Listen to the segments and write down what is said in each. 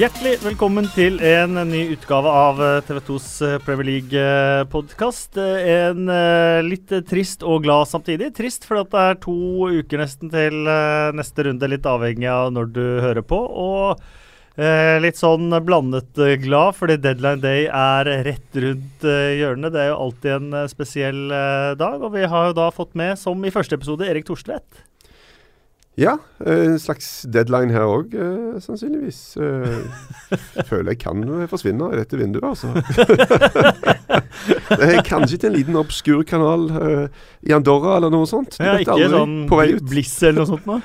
Hjertelig velkommen til en ny utgave av eh, TV 2s eh, Premier League-podkast. En eh, litt trist og glad samtidig. Trist fordi det er to uker nesten til neste runde, litt avhengig av når du hører på. Og litt sånn blandet glad fordi deadline day er rett rundt hjørnet. Det er jo alltid en spesiell dag, og vi har jo da fått med, som i første episode, Erik Torstvedt. Ja, en slags deadline her òg, eh, sannsynligvis. Jeg føler jeg kan forsvinne i dette vinduet, altså. det er kanskje til en liten obskur kanal eh, i Andorra eller noe sånt. Du ja, ikke sånn Bliss eller noe sånt nå?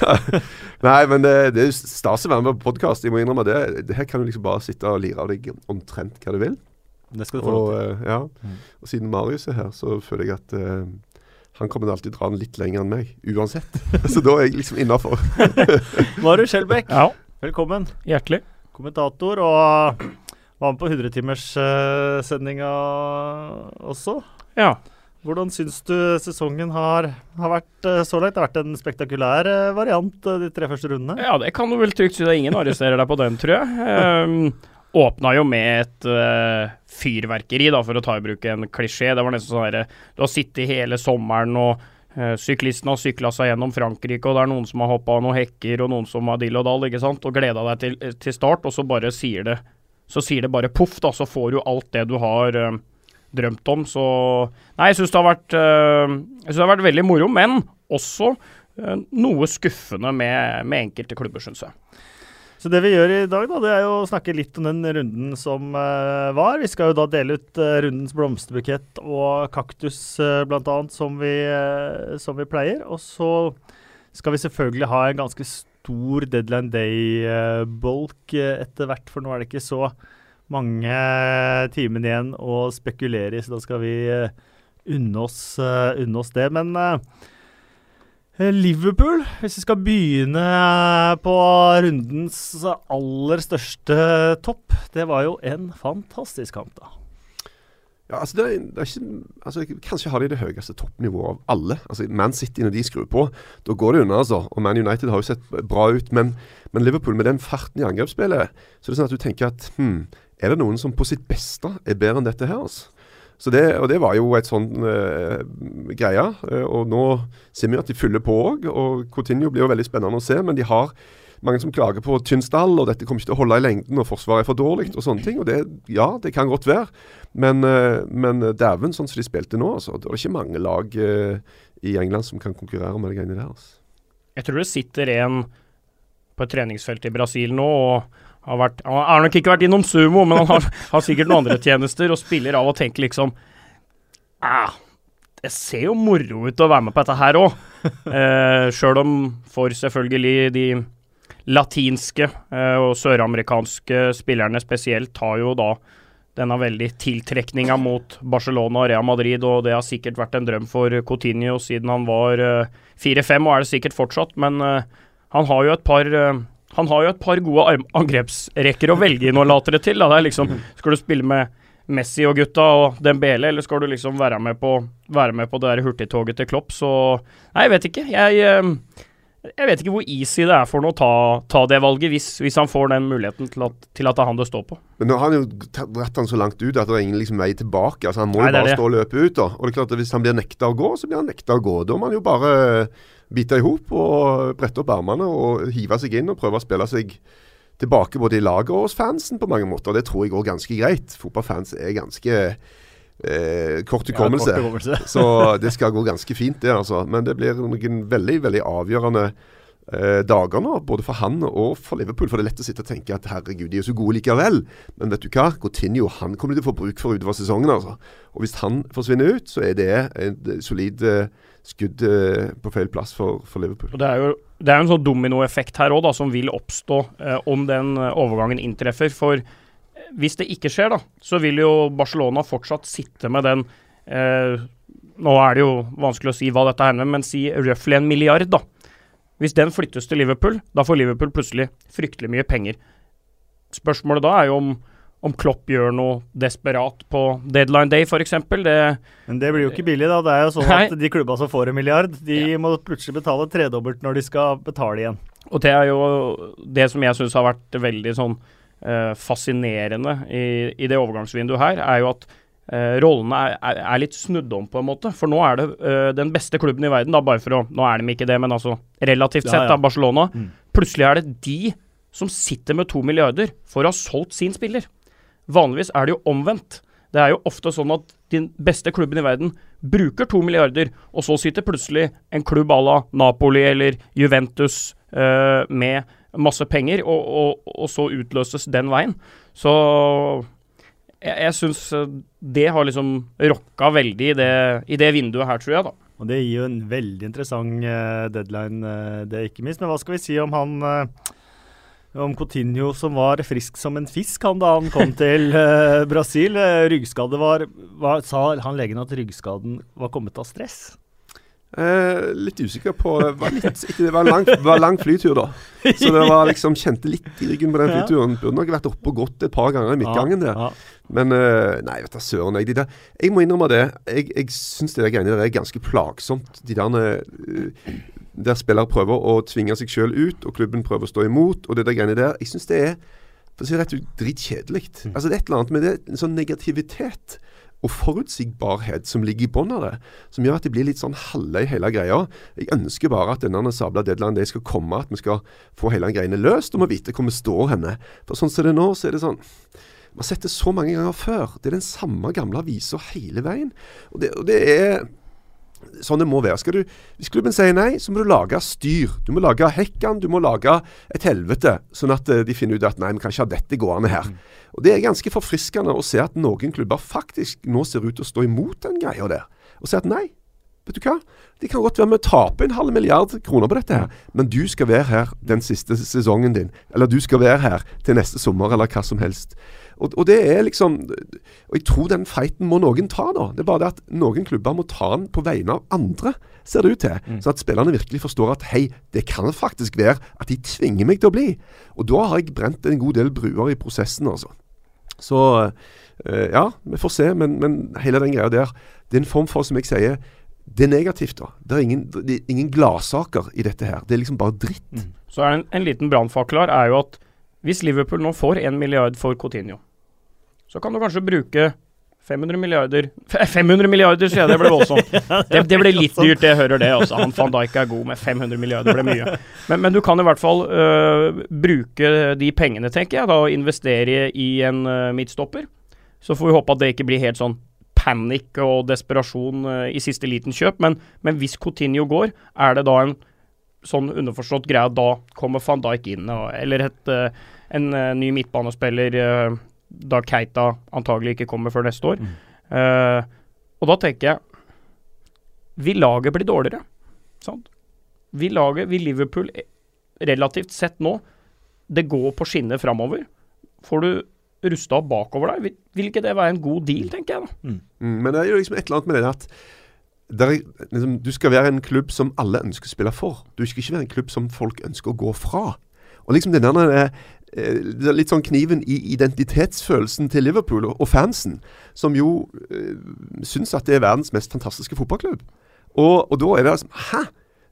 Nei, men det, det er stas å være med på podkast. Jeg må innrømme det. det. Her kan du liksom bare sitte og lire av deg omtrent hva du vil. Det skal du få lov til. Og, ja. Mm. og siden Marius er her, så føler jeg at han kommer alltid dra den litt lenger enn meg, uansett. Så da er jeg liksom innafor. Marius Skjelbæk, ja. velkommen. Hjertelig. Kommentator, og var med på 100-timerssendinga uh, også. Ja. Hvordan syns du sesongen har, har vært uh, så langt? Det har vært en spektakulær uh, variant de tre første rundene? Ja, det kan du vel trygt si. Ingen arresterer deg på den, tror jeg. Um, åpna jo med et uh, fyrverkeri, da, for å ta i bruk en klisjé. Det var nesten sånn herre Du har sittet hele sommeren og uh, syklistene har sykla seg gjennom Frankrike, og det er noen som har hoppa av noen hekker, og noen som har dill og dall, ikke sant, og gleda deg til, til, start, og så bare sier det Så sier det bare poff, da, så får du alt det du har uh, drømt om. Så Nei, jeg syns det det har vært veldig moro, men også noe skuffende med, med enkelte klubber, syns jeg. Så det vi gjør i dag, da, det er jo å snakke litt om den runden som uh, var. Vi skal jo da dele ut uh, rundens blomsterbukett og kaktus, uh, bl.a., som, vi, uh, som vi pleier. Og så skal vi selvfølgelig ha en ganske stor deadline day-bolk etter hvert, for nå er det ikke så mange timer igjen å spekulere i, så da skal vi unne oss, unne oss det. Men Eh, Liverpool, hvis vi skal begynne eh, på rundens aller største topp, det var jo en fantastisk kamp, da. Ja, altså det er, det er ikke, altså Kanskje har de det høyeste toppnivået av alle. Altså Man City, når de skrur på, da går det unna, altså. Og Man United har jo sett bra ut. Men, men Liverpool, med den farten i angrepsspillet, så er det sånn at du tenker at hm, er det noen som på sitt beste er bedre enn dette her? altså? Så det, og det var jo et sånn uh, greie. Uh, og nå ser vi at de fyller på òg. Og Coutinho blir jo veldig spennende å se. Men de har mange som klager på tynn stall, og dette kommer ikke til å holde i lengden, og forsvaret er for dårlig og sånne ting. Og det, ja, det kan godt være. Men, uh, men dæven, sånn som de spilte nå, altså, det er ikke mange lag i England som kan konkurrere med de greiene der. Altså. Jeg tror det sitter en på et treningsfelt i Brasil nå og har, vært, han har nok ikke vært innom sumo, men han har, har, sikkert noen andre tjenester, og spiller av og tenker liksom ah, Det ser jo moro ut å være med på dette her òg. Eh, Sjøl om for selvfølgelig de latinske eh, og søramerikanske spillerne spesielt har jo da denne veldig tiltrekninga mot Barcelona og Real Madrid, og det har sikkert vært en drøm for Coutinho siden han var uh, og er det sikkert fortsatt, men uh, han har jo et par uh, han har jo et par gode angrepsrekker å velge innålatere til. Da. Det er liksom, skal du spille med Messi og gutta og Dembele, eller skal du liksom være med på, være med på det der hurtigtoget til Klopp? Så Nei, jeg vet ikke. Jeg, eh, jeg vet ikke hvor easy det er for ham å ta, ta, det valget, hvis, hvis, han får den muligheten til at, til at det er han det står på. Men nå har han jo dratt han så langt ut at det er ingen liksom vei tilbake. Altså Han må jo bare stå og løpe ut. da. Og det er klart at Hvis han blir nekta å gå, så blir han nekta å gå. Da må han jo bare bite i hop og brette opp armene og hive seg inn og prøve å spille seg tilbake både i laget og hos fansen på mange måter. Det tror jeg går ganske greit. Fotballfans er ganske eh, kort hukommelse. Ja, så det skal gå ganske fint, det. altså. Men det blir noen veldig, veldig avgjørende eh, dager nå, både for han og for Liverpool. For det er lett å sitte og tenke at herregud, de er så gode likevel. Men vet du hva? Coutinho han kommer de til å få bruk for utover sesongen. altså. Og hvis han forsvinner ut, så er det en solid eh, skudd eh, på feil plass for, for Liverpool. Og det er jo det er en sånn dominoeffekt her òg, som vil oppstå eh, om den eh, overgangen inntreffer. For eh, hvis det ikke skjer, da, så vil jo Barcelona fortsatt sitte med den eh, Nå er det jo vanskelig å si hva dette er, men si røftlig en milliard, da. Hvis den flyttes til Liverpool, da får Liverpool plutselig fryktelig mye penger. Spørsmålet da er jo om om Klopp gjør noe desperat på deadline day, f.eks. Men det blir jo ikke billig, da. Det er jo sånn at de klubba som får en milliard, de ja. må plutselig betale tredobbelt når de skal betale igjen. Og det er jo det som jeg syns har vært veldig sånn uh, fascinerende i, i, det overgangsvinduet her, er jo at uh, rollene er, er, er, litt snudd om, på en måte. For nå er det uh, den beste klubben i verden, da, bare for å Nå er de ikke det, men altså relativt sett, ja, ja. da, Barcelona. Mm. Plutselig er det de som sitter med to milliarder for å ha solgt sin spiller. Vanligvis er det jo omvendt. Det er jo ofte sånn at den beste klubben i verden bruker to milliarder, og så sitter plutselig en klubb à la Napoli eller Juventus eh, med masse penger, og, og, og, så utløses den veien. Så jeg, jeg syns eh, det har liksom rocka veldig i det, i det, vinduet her, tror jeg, da. Og Det gir jo en veldig interessant uh, deadline, uh, det ikke minst. Men hva skal vi si om han om Coutinho som var frisk som en fisk han da han kom til Brasil? ryggskade var, var, Sa han legen at ryggskaden var kommet av stress? Eh, litt usikker på var litt, ikke, Det var en lang, var lang, flytur, da. Så det var liksom kjente litt i ryggen på den flyturen. Burde nok vært oppe og gått et par ganger i midtgangen der. Ja, ja. Men eh, nei, vet du søren. Jeg, de der, jeg må innrømme det. Jeg, jeg syns det greiene der er ganske plagsomt. De der, uh, der spillere prøver å tvinge seg sjøl ut, og klubben prøver å stå imot. Og det der greiene der. Jeg syns det er for å si rett ut dritkjedelig. Mm. Altså, det er et eller annet med det, en sånn negativitet og forutsigbarhet som ligger i bunnen av det, som gjør at det blir litt sånn halve i hele greia. Jeg ønsker bare at denne sabla deadline det skal komme, at vi skal få hele greiene løst, og må vite hvor vi står henne. For sånn som det er nå, så er det sånn Vi har sett det så mange ganger før. Det er den samme gamle avisa hele veien. Og det, og det er sånn det må være. Skal du, hvis klubben sier nei, så må du lage styr. Du må lage hekkan, du må lage et helvete. Sånn at uh, de finner ut at nei, vi kan ikke ha dette gående her. Mm. Og Det er ganske forfriskende å se at noen klubber faktisk nå ser ut til å stå imot den greia der. Og si at nei, vet du hva. De kan godt være med å tape en halv milliard kroner på dette, her, men du skal være her den siste sesongen din. Eller du skal være her til neste sommer, eller hva som helst. Og, og, det er liksom Og jeg tror den fighten må noen ta, da. Det er bare det at noen klubber må ta den på vegne av andre, ser det ut til. Mm. Så at spillerne virkelig forstår at hei, det kan faktisk være at de tvinger meg til å bli. Og da har jeg brent en god del bruer i prosessen, altså. Så øh, ja, vi får se. Men, men hele den greia der, det er en form for, som jeg sier, det er negativt, da. Det er ingen, det er ingen gladsaker i dette her. Det er liksom bare dritt. Mm. Så er det en, en liten brannfakler er jo at hvis Liverpool nå får en milliard for Coutinho, så kan du kanskje bruke 500 milliarder 500 milliarder, sier jeg, det ble voldsomt. Det, det ble litt dyrt, det hører det. Også. Han van Dijk er god, med 500 milliarder ble mye. Men, men du kan i hvert fall uh, bruke de pengene, tenker jeg, da, og investere i en uh, midtstopper. Så får vi håpe at det ikke blir helt sånn panikk og desperasjon uh, i siste liten kjøp. Men, men, hvis Coutinho går, er det da en sånn underforstått greie da kommer van Dijk inn, eller et, en ny midtbanespiller da Keita antagelig ikke kommer før neste år. Mm. Uh, og da tenker jeg Vil laget bli dårligere? Sant? Vil laget, vil Liverpool relativt sett nå Det går på skinner framover. Får du rusta opp bakover der, vil, vil, ikke det være en god deal, tenker jeg da. Mm. Mm, men det er jo liksom et eller annet med det at der, liksom, du skal være en klubb som alle ønsker å spille for. Du skal ikke være en klubb som folk ønsker å gå fra. Og liksom den der Eh, litt sånn kniven i identitetsfølelsen til Liverpool og fansen, som jo øh, syns at det er verdens mest fantastiske fotballklubb. Og, og da er det liksom Hæ?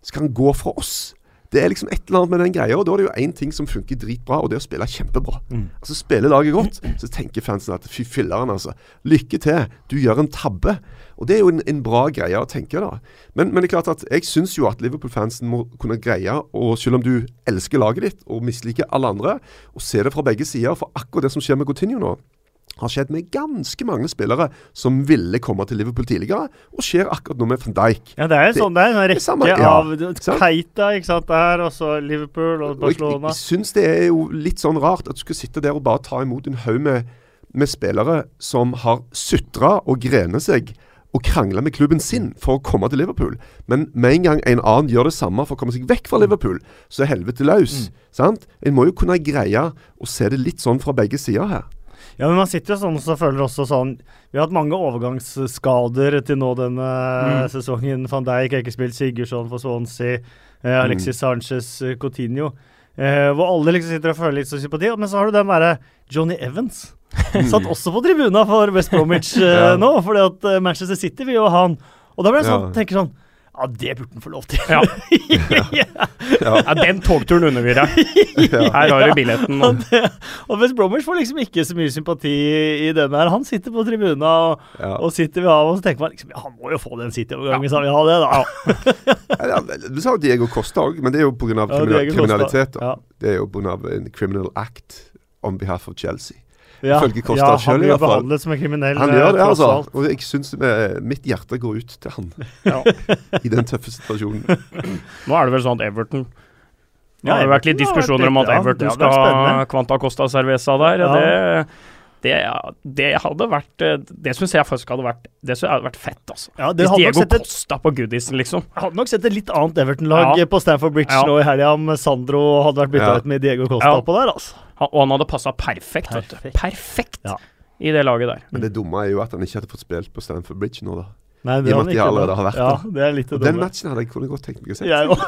Skal han gå fra oss? Det er liksom et eller annet med den greia, og da er det jo én ting som funker dritbra, og det er å spille kjempebra. Mm. Altså Spiller laget godt, så tenker fansen at fy filleren, altså. Lykke til. Du gjør en tabbe. Og det er jo en, en bra greie å tenke, da. Men, men, det er klart at jeg syns jo at Liverpool-fansen må kunne greie, og selv om du elsker laget ditt og misliker alle andre, og se det fra begge sider. For akkurat det som skjer med Coutinho nå, har skjedd med ganske mange spillere som ville komme til Liverpool tidligere, og skjer akkurat nå med van Dijk. Ja, det er jo sånn, det er en rekke samme, ja, av Keita ikke sant, der, og så Liverpool og Barcelona. Og jeg, jeg syns det er jo litt sånn rart at du skal sitte der og bare ta imot en haug med, med, spillere som har sutra og grenet seg og krangla med klubben sin for å komme til Liverpool. Men med en gang en annen gjør det samme for å komme seg vekk fra Liverpool, så er helvete løs. Mm. Sant? En må jo kunne greie å se det litt sånn fra begge sider her. Ja, men man sitter jo sånn og føler også sånn Vi har hatt mange overgangsskader til nå denne mm. sesongen. Van Dijk har ikke spilt, Sigurdsson for Swansea, eh, Alexis mm. Sanchez, eh, Coutinho. Eh, hvor alle liksom sitter og føler litt sånn sympati. Men så har du den derre Johnny Evans. Satt også på tribuna for West Bromwich eh, ja. nå, fordi at eh, Manchester City vil jo ha han. Og da blir jeg sånn, ja. tenker sånn Ja, det burde han få lov til. Ja. ja. ja den togturen unner vi deg. Her har du billetten. Og, og West Bromwich får liksom ikke så mye sympati i denne her. Han sitter på tribunen og, og sitter ved av, og så tenker man liksom ja, han må jo få den City-overgangen Ja. Vi vil ha det, da. ja, du sa jo Diego Costa òg, men det er jo pga. Kriminal, kriminalitet. Det er jo pga. en criminal act on behalf of Chelsea. Ja, Costa ja, han blir behandlet som en kriminell. Han gjør det, eh, altså. Og jeg syns mitt hjerte går ut til han ja. i den tøffe situasjonen. Nå er det vel sånn at Everton Nå har det vært litt diskusjoner om at Everton skal ha Quanta Costa Cerveza der. Det, det, det, hadde vært eh, Det syns jeg faktisk hadde vært Det hadde vært fett, altså. Ja, Hvis Diego Costa på goodisen, liksom. Hadde nok sett et litt annet Everton-lag ja. på Stanford Bridge ja. nå i helga om Sandro hadde vært bytta ut med Diego Costa på der, altså. Han, og han hadde passa perfekt, perfekt. Perfekt ja. i det laget der. Men det dumme er jo at han ikke hadde fått spilt på Stanford Bridge nå, da. Nei, det I og med at de allerede har vært ja, Det er litt og Den matchen hadde jeg kunne godt tenkt meg å se. Jeg òg.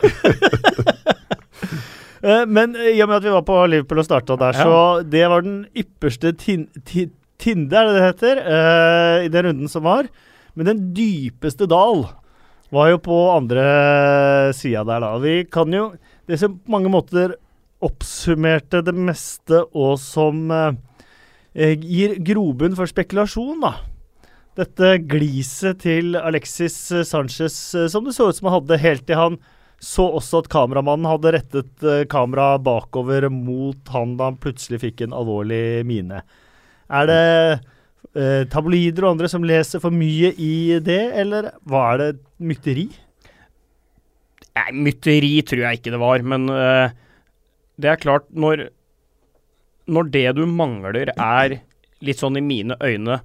Men i og med at vi var på Liverpool og starta der, ja. så det var den ypperste tin tin tinde, er det det heter, uh, i den runden som var. Men den dypeste dal var jo på andre sida der, da. Vi kan jo Det som på mange måter oppsummerte det meste, og som eh, eh, gir grobunn for spekulasjon, da. Dette gliset til Alexis Sanchez eh, som det så ut som han hadde helt til han så også at kameramannen hadde rettet eh, kameraet bakover mot han da han plutselig fikk en alvorlig mine. Er det eh, tabloider og andre som leser for mye i det, eller hva er det mytteri? Nei, mytteri tror jeg ikke det var, men uh, det er klart, når, når det du mangler er litt sånn i mine øyne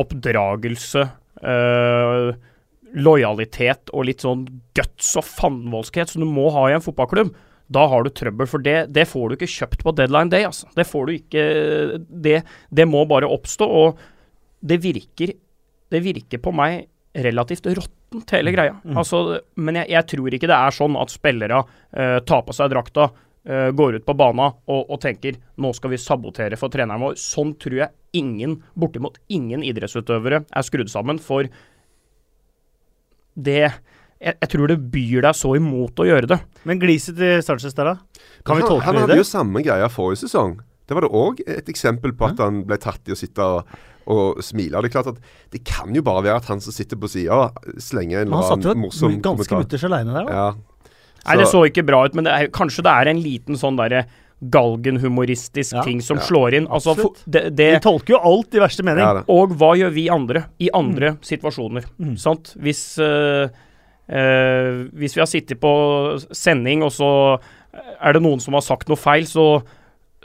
oppdragelse, øh, lojalitet og litt sånn guts og fannvoldskhet som du må ha i en fotballklubb, da har du trøbbel. For det, det, får du ikke kjøpt på deadline day, altså. Det får du ikke Det, det må bare oppstå. Og det virker, det virker på meg relativt råttent, hele greia. Mm. Altså, men jeg, jeg, tror ikke det er sånn at spillere uh, tar på seg drakta, uh, går ut på bana og, og, tenker nå skal vi sabotere for treneren vår. Sånn tror jeg ingen, bortimot ingen idrettsutøvere er skrudd sammen. For det jeg, jeg, tror det byr deg så imot å gjøre det. Men gliset til Sanchez der, da? Kan vi tolke han, han det? Han hadde jo samme greia forrige sesong. Det var det òg et eksempel på at han ble tatt i å sitte og, og smile. Det er klart at det kan jo bare være at han som sitter på sida, slenger en eller annen morsom kommentar. Han satt jo ganske mutters aleine der, da. Ja. Nei, det så ikke bra ut, men det er, kanskje det er en liten sånn derre galgenhumoristisk ja, ting som ja, slår inn. Altså, det, det, vi tolker jo alt i verste mening. Ja, og hva gjør vi andre i andre mm. situasjoner? Mm. Sant? Hvis, øh, øh, hvis vi har sittet på sending, og så er det noen som har sagt noe feil, så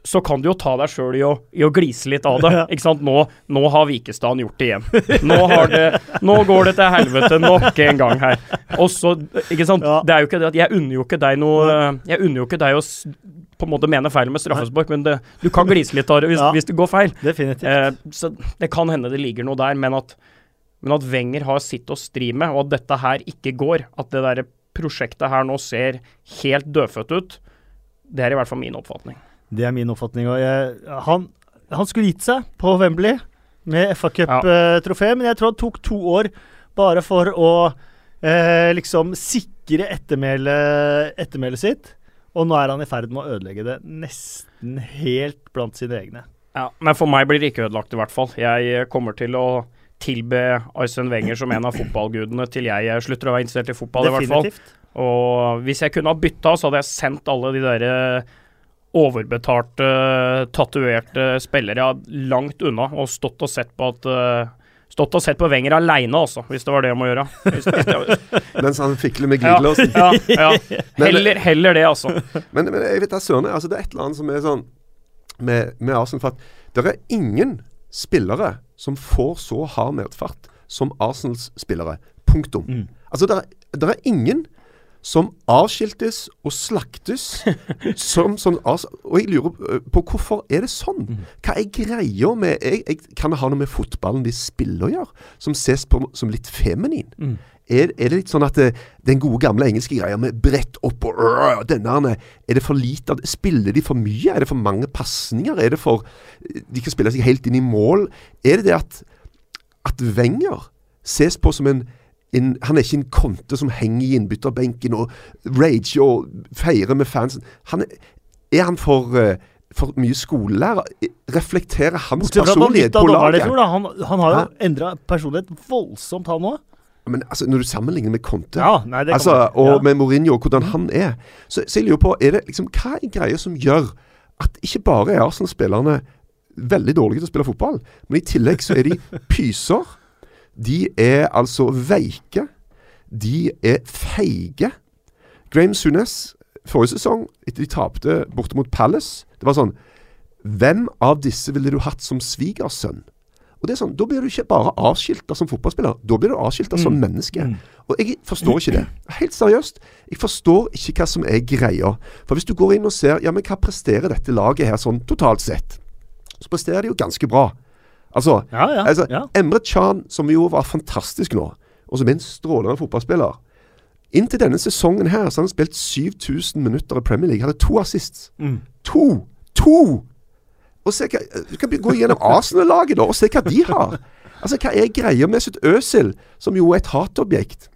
så kan du jo ta deg sjøl i, i, å glise litt av det. ikke sant? Nå, nå har Vikestad gjort det igjen. Nå, det, nå, går det til helvete nok en gang her. Og så, ikke sant. Ja. Det er jo ikke det at Jeg unner jo ikke deg noe Jeg unner jo ikke deg å på en måte mene feil med straffespark, men det, du kan glise litt av det hvis, ja. hvis det går feil. Definitivt. Eh, så det kan hende det ligger noe der, men at, men at Wenger har sitt å stri med, og at dette her ikke går, at det der prosjektet her nå ser helt dødfødt ut, det er i hvert fall min oppfatning. Det er min oppfatning. Jeg, han, han, skulle gitt seg på Wembley med FA Cup-trofé, ja. men jeg tror han tok to år bare for å eh, liksom sikre ettermælet ettermæle sitt. Og nå er han i ferd med å ødelegge det nesten helt blant sine egne. Ja, Men for meg blir det ikke ødelagt, i hvert fall. Jeg kommer til å tilbe Arsen Wenger som en av fotballgudene til jeg slutter å være interessert i fotball, Definitivt. i hvert fall. Og hvis jeg kunne ha bytta, så hadde jeg sendt alle de derre overbetalte, tatoverte spillere langt unna og stått og sett på at uh, Stått og sett på Wenger aleine, altså, hvis det var det jeg må gjøre. Hvis, hvis Mens han fikler med glidelåsen? Ja, ja, ja. Heller, heller, det, altså. Men, men jeg vet da søren, altså, det er et eller annet som er sånn med, med Arsenal for at det er ingen spillere som får så hard medfart som Arsenals spillere. Punktum. Mm. Altså, det er ingen som avskiltes og slaktes. som, som, og jeg lurer eh, på hvorfor er det sånn? Mm. Hva er greia med jeg, jeg, Kan det ha noe med fotballen de spiller å gjøre, som ses på som litt feminin? Mm. Er, er, det litt sånn at det, den gode gamle engelske greia med brett opp og øh, denne Er det for lite Spiller de for mye? Er det for mange pasninger? Er det for De kan spille seg helt inn i mål? Er det det at, at Wenger ses på som en en, han er ikke en konte som henger i innbytterbenken og rager og feirer med fansen. Han er, er han for uh, for mye skolelærer. Reflekterer hans personlighet på laget. Han, han, har jo endra personlighet voldsomt, han òg. Men altså, når du sammenligner med Conte ja, nei, altså, og ja. med Mourinho, hvordan han er, så, så jeg lurer på er det liksom, Hva er greia som gjør at ikke bare er Arsenal-spillerne veldig dårlige til å spille fotball, men i tillegg så er de pyser. De er altså veike. De er feige. Graham Sunes forrige sesong, etter de tapte borte mot Palace, det var sånn Hvem av disse ville du hatt som svigersønn? Og det er sånn, Da blir du ikke bare avskilta som fotballspiller, da blir du avskilta mm. som menneske. Mm. Og jeg forstår ikke det. Helt seriøst. Jeg forstår ikke hva som er greia. For hvis du går inn og ser ja, men hva presterer dette laget her sånn totalt sett, så presterer de jo ganske bra. Altså, ja, ja, altså ja. Emre Chan, som jo var fantastisk nå, og som er en strålende fotballspiller Inntil denne sesongen her så har han spilt 7000 minutter i Premier League. Hadde to assists. Mm. To! To! Og se hva, Du kan gå gjennom Arsenal-laget og se hva de har. Altså, Hva er greia med sitt Øsil, som jo er et hatobjekt?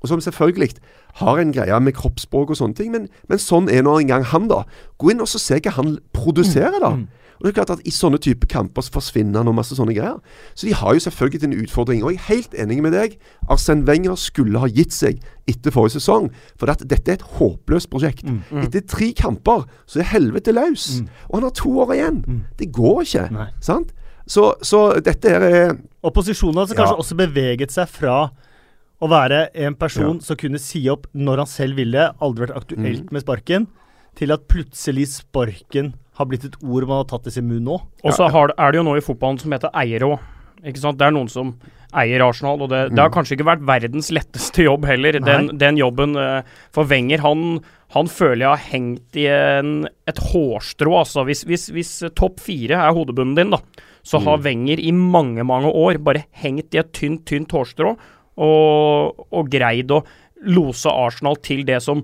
Og som selvfølgelig har en greie med kroppsspråk og sånne ting, men, men sånn er nå engang han, da. Gå inn og se hva han produserer, da. Mm. Og det er klart at I sånne type kamper så forsvinner han og masse sånne greier. Så de har jo selvfølgelig en utfordring. Og jeg er helt enig med deg. Arsen Wenger skulle ha gitt seg etter forrige sesong. For at dette er et håpløst prosjekt. Mm, mm. Etter tre kamper så er helvete løs. Mm. Og han har to år igjen. Mm. Det går ikke. Nei. Sant? Så, så, dette er Opposisjonen har altså kanskje også beveget seg fra å være en person ja. som kunne si opp når han selv ville, aldri vært aktuelt mm. med sparken, til at plutselig sparken har blitt et ord man har tatt i sin munn nå. Og så er det jo noe i fotballen som heter eiere òg. Ikke sant? Det er noen som eier Arsenal, og det, mm. det, har mm. kanskje ikke vært verdens letteste jobb heller. Den, den, jobben uh, For Wenger, han, han, føler jeg har hengt i en, et hårstrå. Altså. Hvis, hvis, hvis topp fire er hodebunnen din, da, så mm. har Wenger i mange, mange år bare hengt i et tynt, tynt hårstrå og, og greid å lose Arsenal til det som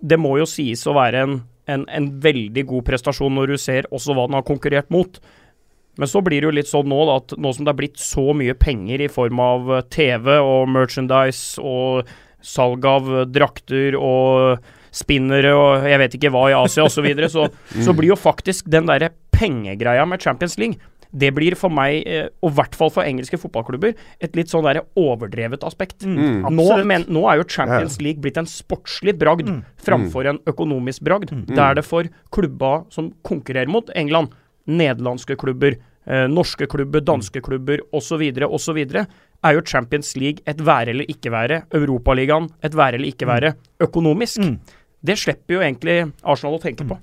Det må jo sies å være en en, en, veldig god prestasjon når du ser også hva den har konkurrert mot. Men så blir det jo litt sånn nå at nå som det er blitt så mye penger i form av eh, TV og merchandise og salg av eh, drakter og spinnere og jeg vet ikke hva i Asia osv., så, videre, så så blir jo faktisk den derre pengegreia med Champions League det blir for meg, eh, og i hvert fall for engelske fotballklubber, et litt sånn der overdrevet aspekt. Mm, nå, men, nå, er jo Champions League blitt en sportslig bragd mm. framfor en økonomisk bragd. Mm. Der det for klubba som konkurrerer mot England, nederlandske klubber, eh, norske klubber, danske klubber osv., osv., er jo Champions League et være eller ikke være. Europaligaen et være eller ikke være. Økonomisk. Mm. Det slipper jo egentlig Arsenal å tenke på.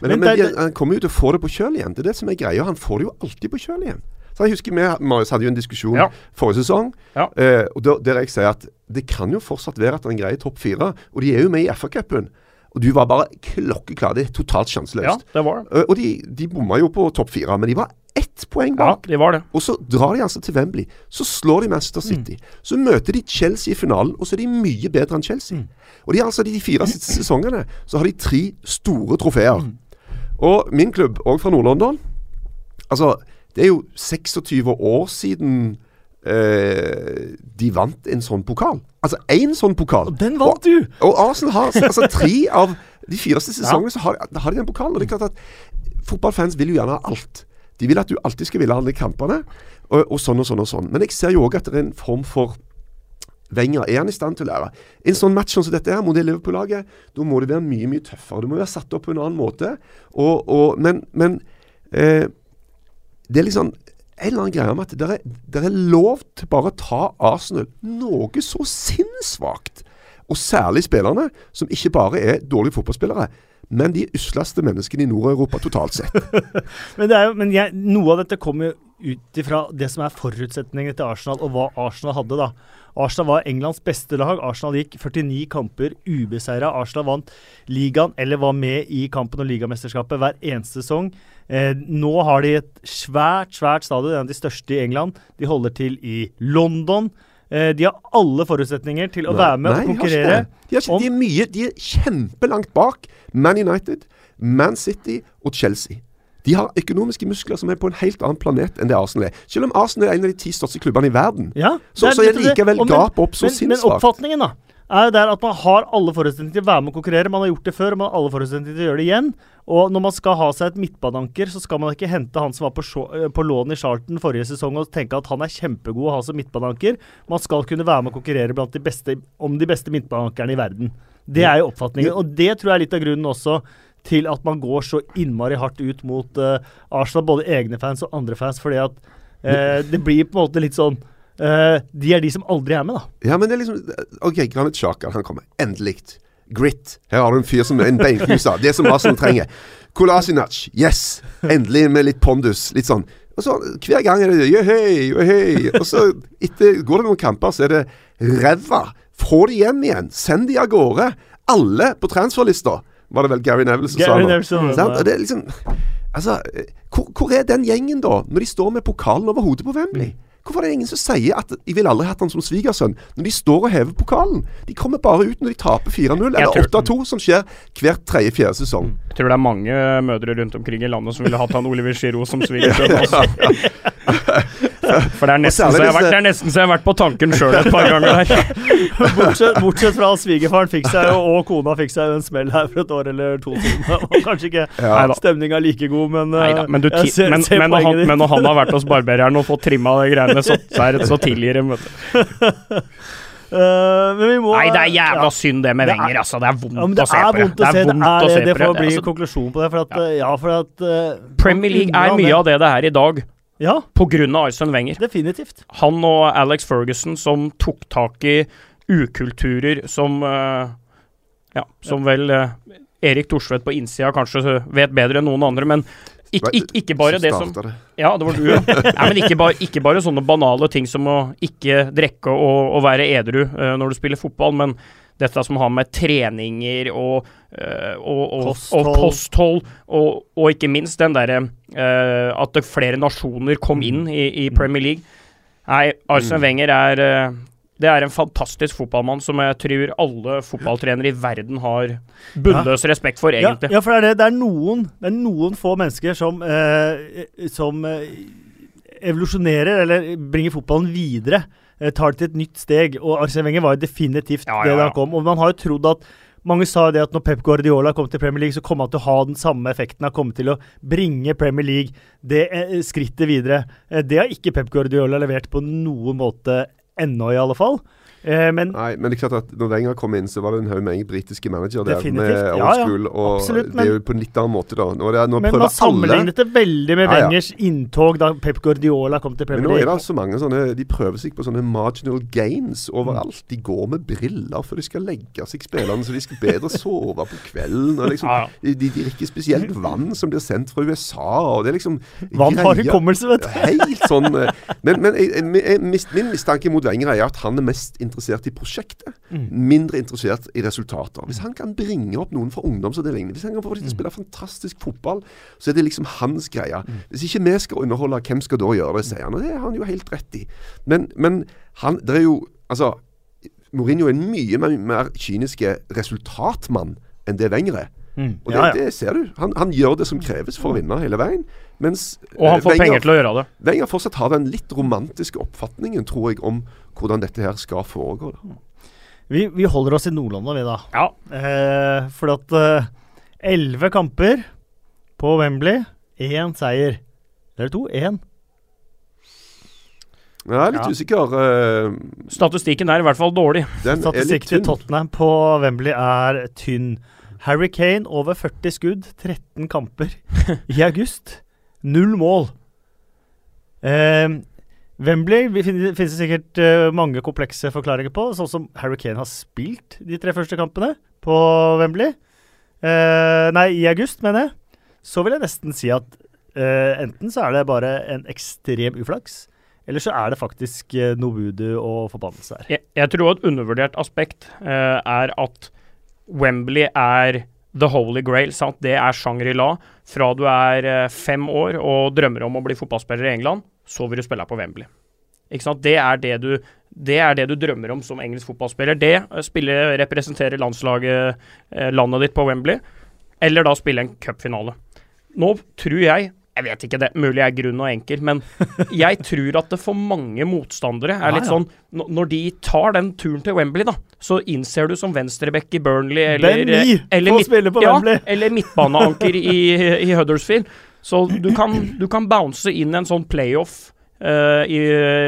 Men, men, men de, han kommer jo til å få det på kjøl igjen. Det er det som er greia. Han får det jo alltid på kjøl igjen. Så jeg husker vi Marius hadde jo en diskusjon ja. forrige sesong, ja. eh, og der, der, jeg sier at det kan jo fortsatt være at han greier topp fire. Og de er jo med i FA-cupen. Og du var bare klokkeklar. Det er totalt sjanseløst. Ja, det var det. Uh, og de, de bomma jo på topp fire, men de var ett poeng bak. Ja, det var det. Og så drar de altså til Wembley. Så slår de Manchester mm. City. Mm. Så møter de Chelsea i finalen, og så er de mye bedre enn Chelsea. Mm. Og de altså de fire siste sesongene så har de tre store trofeer. Mm. Og min klubb, òg fra Nord-London Altså, det er jo 26 år siden eh, de vant en sånn pokal. Altså én sånn pokal. Og den vant du! Og, Arsenal har altså tre av de fire sesongene ja. så har, har, de den pokalen. Og det er klart at fotballfans vil jo gjerne ha alt. De vil at du alltid skal ville alle kampene, og, og sånn og sånn og sånn. Men jeg ser jo òg at det er en form for Wenger er han i stand til å lære. En sånn match som dette her, mot det Liverpool-laget, da må du være mye mye tøffere. Du må være satt opp på en annen måte. Og, og, men, men eh, det er liksom en eller annen greie om at det er, er, lov til bare å ta Arsenal noe så sinnssvakt. Og særlig spillerne, som ikke bare er dårlige fotballspillere, men de usleste menneskene i Nord-Europa totalt sett. men, jo, men jeg, noe av dette kommer jo ut ifra det som er forutsetningene til Arsenal, og hva Arsenal hadde. da. Arsenal var Englands beste lag. Arsenal gikk 49 kamper ubeseira. Arsenal vant ligaen, eller var med i kampen og ligamesterskapet hver eneste sesong. Eh, nå har de et svært, svært stadion, en av de største i England. De holder til i London. Eh, de har alle forutsetninger til å nei, være med nei, og konkurrere. De, ikke, de, er mye, de er kjempelangt bak Man United, Man City og Chelsea. De har økonomiske muskler som er på en helt annen planet enn det Arsenal er. Selv om Arsenal er en av de ti største klubbene i verden, ja, så, er så er det likevel gap opp så sinnssykt. Men oppfatningen, da, er jo der at man har alle forutsetninger til å være med å konkurrere. Man har gjort det før, og man har alle forutsetninger til å gjøre det igjen. Og når man skal ha seg et midtbaneanker, så skal man ikke hente han som var på, eh, på lån i Charlton forrige sesong og tenke at han er kjempegod å ha som midtbaneanker. Man skal kunne være med å konkurrere blant de beste, om de beste midtbaneankerne i verden. Det er jo oppfatningen. Og det tror jeg er litt av grunnen også til at man går så innmari hardt ut mot uh, Arsenal, både egne fans og andre fans, fordi at uh, det blir på en måte litt sånn uh, De er de som aldri er med, da. Ja, men det er liksom OK, Granit Xhaka, han kommer. Endelig. Grit. Her har du en fyr som er en beinknuser. Det som Arsenal trenger. Kolasinac. Yes. Endelig med litt pondus. Litt sånn. Og så Hver gang er det Johei, johei. Og så etter, går det noen kamper, så er det ræva. Få de hjem igjen. Send de av gårde. Alle på transferlista. Var det vel Gary Neville som Gary sa det? sånn, det er liksom Altså, hvor, hvor, er den gjengen, da? Når de står med pokalen over hodet på Wembley? Hvorfor er det ingen som sier at de ville aldri hatt han som svigersønn, når de står og hever pokalen? De kommer bare ut når de taper 4-0 eller 8-2, som skjer hvert tredje-fjerde sesong. Jeg tror det er mange mødre rundt omkring i landet som ville hatt han Oliver Giroud som svigersønn. Altså. For det er, nesten så jeg har vært, det er nesten så jeg har vært på tanken sjøl et par ganger der. bortsett, bortsett, fra svigerfaren fikk seg jo, og kona fikk seg en smell her for et år eller to siden. Og kanskje ikke ja. stemninga like god, men, Neida, men, du, ser, men, ser men, når han, men, når han, har vært hos barbereren og fått trimma de greiene, så, så, er det, så tilgir dem, vet du. Uh, må, Nei, det er jævla ja, synd det med Wenger, altså. Det er vondt ja, å se på det. Det er vondt å se, det, det får bli altså, konklusjon på det. For at, ja. ja for at uh, Premier League er mye av det det er i dag. Ja. Av Arsene Wenger. Definitivt. Han og Alex Ferguson som tok tak i ukulturer som uh, Ja, som ja. vel uh, Erik Thorsvedt på innsida kanskje vet bedre enn noen andre, men ikke, ikke, ikke bare det som Ja, det var du, ja. Nei, men ikke bare, ikke bare, sånne banale ting som å ikke drikke og, og være edru uh, når du spiller fotball, men dette som har med treninger og, uh, og, og, kosthold. og kosthold, og, ikke minst den derre uh, at flere nasjoner kom mm. inn i, i Premier League. Nei, Arsene mm. Wenger er uh, det er en fantastisk fotballmann som jeg tror alle fotballtrenere i verden har bunnløs ja. respekt for, egentlig. Ja, ja for det er, det. Det, er noen, det er noen få mennesker som, som evolusjonerer, eller bringer fotballen videre Eh, tar det til et nytt steg. Og Arsene Wenger var jo definitivt ja, ja, det da han kom. Og man har jo trodd at mange sa det at når Pep Guardiola kom til Premier League, så kom han til å ha den samme effekten. Han kom til å bringe Premier League det eh, skrittet videre. Eh, det har ikke Pep Guardiola levert på noen måte ennå, i alle fall. Eh, men, Nei, men det er klart at når Wenger kom inn, så var det en haug med britiske manager der med ja, ja, school. Og absolutt, men, det er jo på en litt annen måte, da. Nå, det, nå men man sammenlignet det veldig med ja, ja. inntog da Pep Guardiola kom til Premier League. Men nå er det så mange sånne De prøver seg på sånne marginal gains overalt. De går med briller for de skal legge seg spillerne, så de skal bedre sove på kvelden. Og liksom, de, de drikker spesielt vann som blir sendt fra USA. Og det er liksom Vann har hukommelse, vet du. Helt sånn eh, Men, men jeg, jeg, jeg, min mistanke mot Wenger er at han er mest interessert interessert i prosjektet, mm. mindre interessert i resultater. Hvis han kan bringe opp noen fra ungdomsavdelingen, hvis han kan få dem til å mm. spille fantastisk fotball, så er det liksom hans greie. Mm. Hvis ikke vi skal underholde, hvem skal da gjøre det, sier han. Og det har han jo helt rett i. Men, men han, det er jo Altså, Mourinho er en mye mer, mer kyniske resultatmann enn det Wenger er. Mm. Og det, ja, ja. det, ser du. Han, han, gjør det som kreves for å vinne hele veien. Mens og han får Wenger, penger til å gjøre det. Wenger fortsatt har den litt romantiske oppfatningen, tror jeg, om hvordan dette her skal foregå. Vi, vi, holder oss i Nordlandet, vi da. Ja. Eh, for at eh, elleve eh, kamper på Wembley, én seier. Eller to? Én. Jeg er litt ja. usikker. Uh, Statistikken er i hvert fall dårlig. Statistikken til Tottenham på Wembley er tynn. Harry Kane over 40 skudd, 13 kamper i august. Null mål. Eh, Wembley finnes det sikkert uh, mange komplekse forklaringer på, sånn som Harry Kane har spilt de tre første kampene på Wembley. Eh, nei, i august, mener jeg. Så vil jeg nesten si at eh, enten så er det bare en ekstrem uflaks, eller så er det faktisk eh, noe voodoo og forbannelse her. Jeg, jeg, tror et undervurdert aspekt er at Wembley er the holy grail. Sant? Det er Shangri-La. Fra du er fem år og drømmer om å bli fotballspiller i England, så vil du spille på Wembley. Ikke sant? Det er det, du, det er det du drømmer om som engelsk fotballspiller. Det, eh, spille, representere landslaget, eh, landet ditt på Wembley, eller da spille en cupfinale. Nå tror jeg jeg vet ikke det, mulig jeg er grunn og enkel, men jeg tror at det for mange motstandere er litt sånn Når de tar den turen til Wembley, da, så innser du som venstreback i Burnley eller eller midt- ja, eller midtbaneanker i, i Huddersfield. Så du kan, du kan bounce inn en sånn playoff uh, i,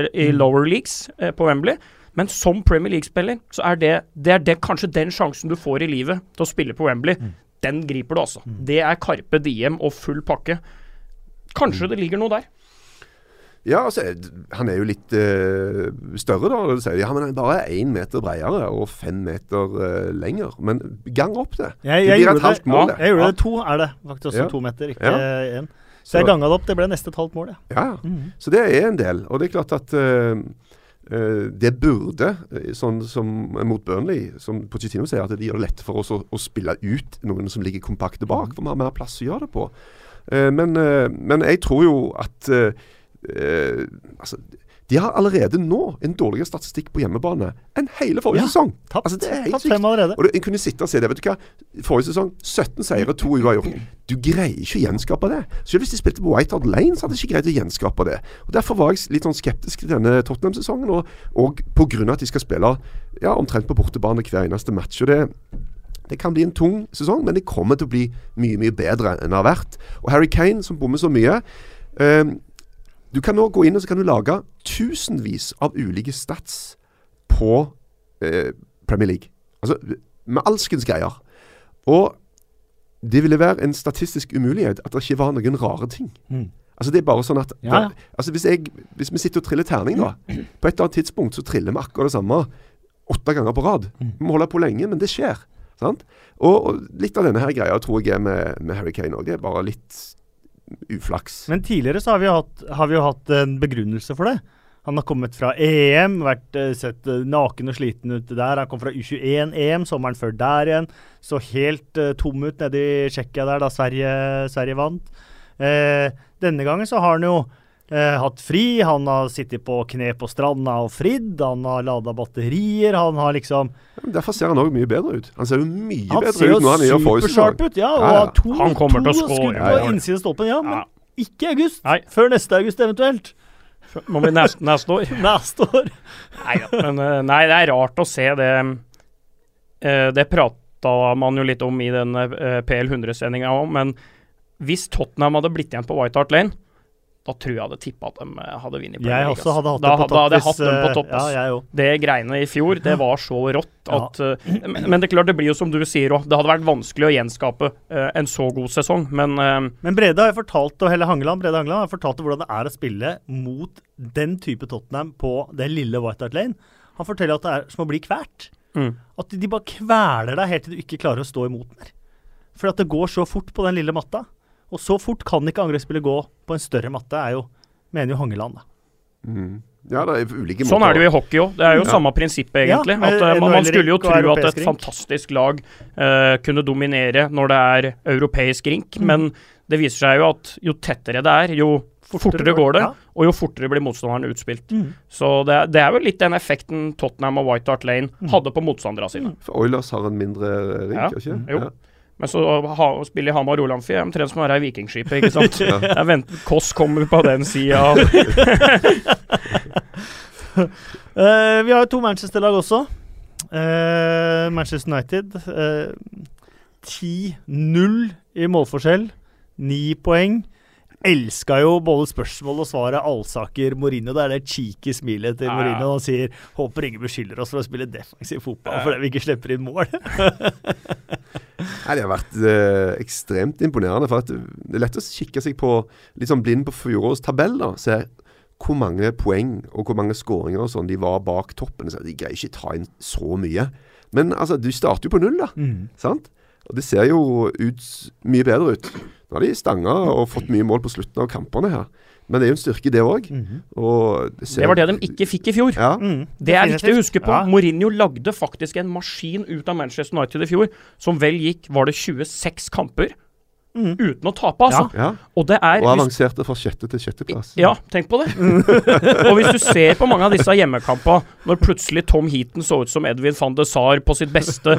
i Mm. lower leagues uh, på Wembley. Men som Premier League-spiller, så er det, det er det, kanskje den sjansen du får i livet til å spille på Wembley. Mm. Den griper du, altså. Det er Carpe Diem og full pakke. Mm. Kanskje det ligger noe der. Ja, altså, han er jo litt uh, større, da. Så, ja, men han er bare én meter bredere og fem meter uh, lenger. Men gang opp det. Jeg, Det blir et halvt halvt det, mål, ja, jeg gjorde Ja. det to, er det. Faktisk Ja. to meter, ikke én. Så Så- jeg ganga det opp. Det ble nesten et halvt mål, ja. Ja, -hmm. Så det er en del. Og det er klart at uh, det burde, sånn som mot Burnley, som Pochettino sier, at det gjør det lett for oss å, å spille ut noen som ligger kompakte bak. For vi har mer plass å gjøre det på. Men, men jeg tror jo at eh, altså, de har allerede nå en dårligere statistikk på hjemmebane enn hele forrige Ja, sesong. Tapt, Altså, det er helt sykt. allerede. Og En kunne sitte og se det. Vet du hva? Forrige sesong 17 seire, to uavgjort. Du greier ikke å gjenskape det. Selv hvis de spilte på White Hart Lane, så hadde de ikke greid å gjenskape det. Og Derfor var jeg litt sånn skeptisk til denne Tottenham-sesongen. Og, og pga. at de skal spille ja, omtrent på bortebane hver eneste match. Og det det kan bli en tung sesong, men det kommer til å bli mye mye bedre enn det har vært. Og Harry Kane, som bommer så mye ehm, Du kan nå gå inn og så kan du lage tusenvis av ulike stats på eh, Premier League. Altså med alskens greier. Og det ville være en statistisk umulighet at det ikke var noen rare ting. Mm. Altså Det er bare sånn at Ja, da, altså hvis, jeg, hvis vi sitter og triller terning, da På et eller annet tidspunkt så triller vi akkurat det samme åtte ganger på rad. Mm. Vi må holde på lenge, men det skjer. Sant? Og, og litt av denne her greia tror jeg er med, med Harry Kane òg. Det er bare litt uflaks. Men tidligere så har vi, jo hatt, har vi jo hatt en begrunnelse for det. Han har kommet fra EM, vært eh, sett eh, naken og sliten ut der. Han kom fra U21-EM, sommeren før der igjen. Så helt uh, tom ut nede i Tsjekkia der da Sverige, Sverige vant. Eh, denne gangen så har han jo eh, hatt fri. Han har sittet på kne på stranda og fridd. Han har lada batterier. Han har liksom Men derfor ser han òg mye bedre ut. Han ser jo mye Han bedre ut nå enn han supersharp sesong. ut, ja. Og Ja, ja. har to, Han kommer to til å skudd ja, på ja, ja. innsiden av stolpen. Ja, men Ja. ikke i august. Nei. Før neste august eventuelt. Må vi neste, neste år. Neste år. Nei. Men eh, nei, det er rart å se det eh, Det prata man jo litt om i den eh, PL 100-sendinga òg, men hvis Tottenham hadde blitt igjen på White Hart Lane, da tror jeg hadde tippa at de eh, hadde vunnet Jeg også hadde hatt da, det på Da hadde jeg hatt dem på eh, topp. Ja, jeg òg. Det greiene i fjor, det var så rått at ja. men, men det er klart, det blir jo som du sier òg. Det hadde vært vanskelig å gjenskape eh, en så god sesong, men eh, Men Brede har fortalt, og Helle Hangeland, Brede Hangeland har fortalt hvordan det er å spille mot den type Tottenham på det lille White Hart Lane. Han forteller at det er som å bli kvært. mm. At de bare kveler deg helt til du ikke klarer å stå imot mer. For at det går så fort på den lille matta. Og så fort kan ikke angrepsspillet gå på en større matte, er jo, mener jo Hangeland. da. Mm. Ja, det er ulike Sånn er det jo i hockey òg. Det er jo Ja. samme prinsippet, egentlig. Ja, at eh, man, man skulle jo tro at et rink. fantastisk lag uh, kunne dominere når det er europeisk rink, Mm. men det viser seg jo at jo tettere det er, jo fortere, går det, Ja. og jo fortere blir motstanderen utspilt. Mm. Så det, er- det er jo litt den effekten Tottenham og White Hart Lane Mm. hadde på motstanderne sine. For Oilers har en mindre rink, Ja. ikke sant? Jo. Men så ha, å spille i Hamar Olamfi er omtrent som å være i Vikingskipet, ikke sant. Ja. Jeg venter Koss kommer på den sida. uh, vi har jo to Manchester-lag også. Uh, Manchester United. Uh, 10-0 i målforskjell. Ni poeng. Elska jo både spørsmål og svaret Alsaker Mourinho. Det er det cheeky smilet til Ja, ja. Mourinho. Han sier 'håper ingen beskylder oss for å spille defensiv fotball fordi vi ikke slipper inn mål'. Nei, Det har vært eh, ekstremt imponerende. for at Det er lett å kikke seg på litt sånn blind på fjorårets tabell. da, Se hvor mange poeng og hvor mange skåringer og sånn de var bak toppen. Så de greier ikke ta inn så mye. Men altså, du starter jo på null, da. sant? Og det ser jo ut mye bedre ut. Nå har de stanga og fått mye mål på slutten av kampene her. Men det er jo en styrke, det òg. Det, ser- Det var det de ikke fikk i fjor. Ja. Mm, Det er viktig å huske på. Ja. Mourinho lagde faktisk en maskin ut av Manchester United i fjor, som vel gikk var det 26 kamper Mm. uten å tape, altså. ja. Og det er Og avanserte fra sjette til sjetteplass. Ja, tenk på det. og hvis du ser på mange av disse hjemmekampene, når plutselig Tom Heaton så ut som Edwin van de Sar på sitt beste,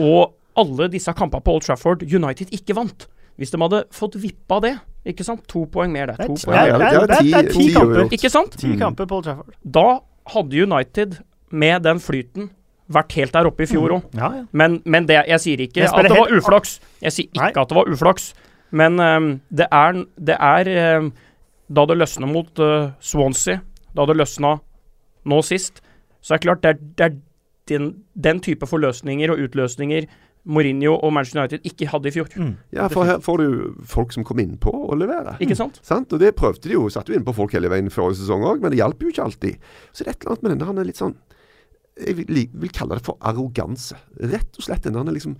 og alle disse kampene på Old Trafford United ikke vant Hvis de hadde fått vippa det, ikke sant, to poeng mer der, to Det er- poeng det er- mer. Det det ti kamper. Ikke sant? Ti Mm. kamper på Trafford. Da hadde United, med den flyten, vært helt der oppe i fjor òg. Ja, ja. Men, men det, jeg sier ikke Jeg at det var uflaks. Jeg sier ikke Nei. at det var uflaks. Men um, det er, det er um, Da det løsna mot uh, Swansea, da det løsna nå sist, så er det klart det er, det er den, den type forløsninger og utløsninger Mourinho og Manchester United ikke hadde i fjor. Mm. Ja, for her får du folk som kom innpå og leverer. Ikke sant? Sant? Og det prøvde de jo. Satte jo innpå folk hele veien forrige sesong òg, men det hjalp jo ikke alltid. Så det er et eller annet med denne han er litt sånn Jeg vil, vil kalle det for arroganse. Rett og slett denne liksom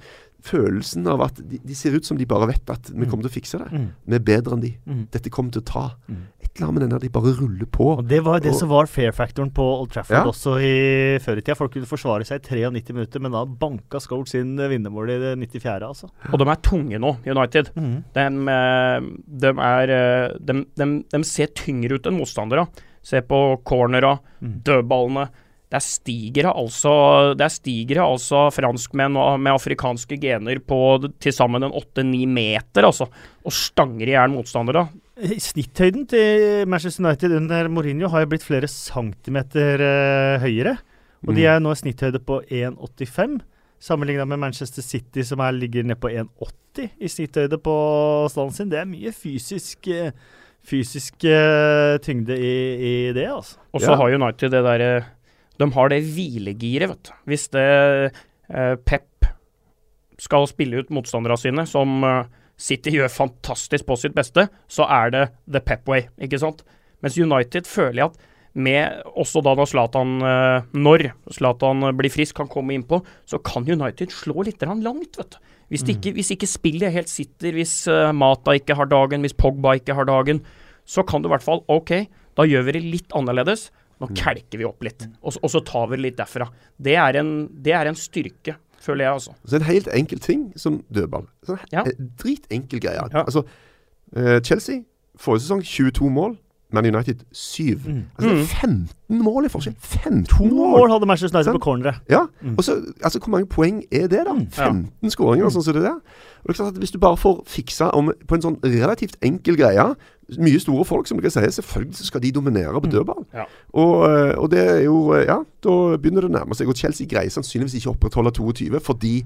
følelsen av at de, de ser ut som de bare vet at vi Mm. kommer til å fikse det. Mm. Vi er bedre enn de. Mm. Dette kommer til å ta. Mm. Et eller annet med den der de bare ruller på. Og Det var det Og- som var fair-faktoren på Old Trafford Ja. også i før i tida. Folk kunne forsvare seg i 93 minutter, men da banka Scholes inn vinnermålet i det 94. altså. Og de er tunge nå, United. Mm. De, eh, de, er, eh, de, de, de ser tyngre ut enn motstandere. Se på cornera, Mm. dødballene. Der stiger det altså, der stiger det altså franskmenn med afrikanske gener på til sammen en åtte-ni meter, altså. Og stanger i hjel motstandere. Snitthøyden til Manchester United under Mourinho har jo blitt flere centimeter eh, høyere. Og de Mm. er nå i snitthøyde på 1,85, sammenligna med Manchester City, som er, ligger nede på 1,80 i snitthøyde på stallen sin. Det er mye fysisk, eh, fysisk eh, tyngde i, i det, altså. Og så Ja. har United det derre De har det hvilegiret, vet du. Hvis det eh, Pep skal spille ut motstanderne sine, som eh, City gjør fantastisk på sitt beste, så er det the Pep way, ikke sant? Mens United føler jeg at med også da når Zlatan eh, Når Zlatan blir frisk, kan komme innpå, så kan United slå litt langt, vet du. Hvis, det ikke, hvis ikke spillet helt sitter, hvis eh, Mata ikke har dagen, hvis Pogba ikke har dagen, så kan du i hvert fall OK, da gjør vi det litt annerledes. Nå kelker vi opp litt, og, og så tar vi litt derfra. Det er en, det er en styrke, føler jeg, altså. Så en helt enkel ting som dødball. Sånn, Ja. en Dritenkel greie. Ja. Altså, eh, Chelsea, forrige sesong 22 mål. Man United 7. Mm. Altså, Mm. 15 mål i forskjell. 15 To mål! mål hadde Manchester United på corneret. Ja, Mm. og så, altså Hvor mange poeng er det, da? Mm. 15 skåringer, sånn som det der. Og det er klart at Hvis du bare får fiksa om, på en sånn relativt enkel greie Mye store folk, som dere sier, selvfølgelig skal de dominere på Mm. dødball. Ja. Og, eh, og det er jo eh, Ja, da begynner det å nærme seg. Og Chelsea greier sannsynligvis ikke å opprettholde 22 fordi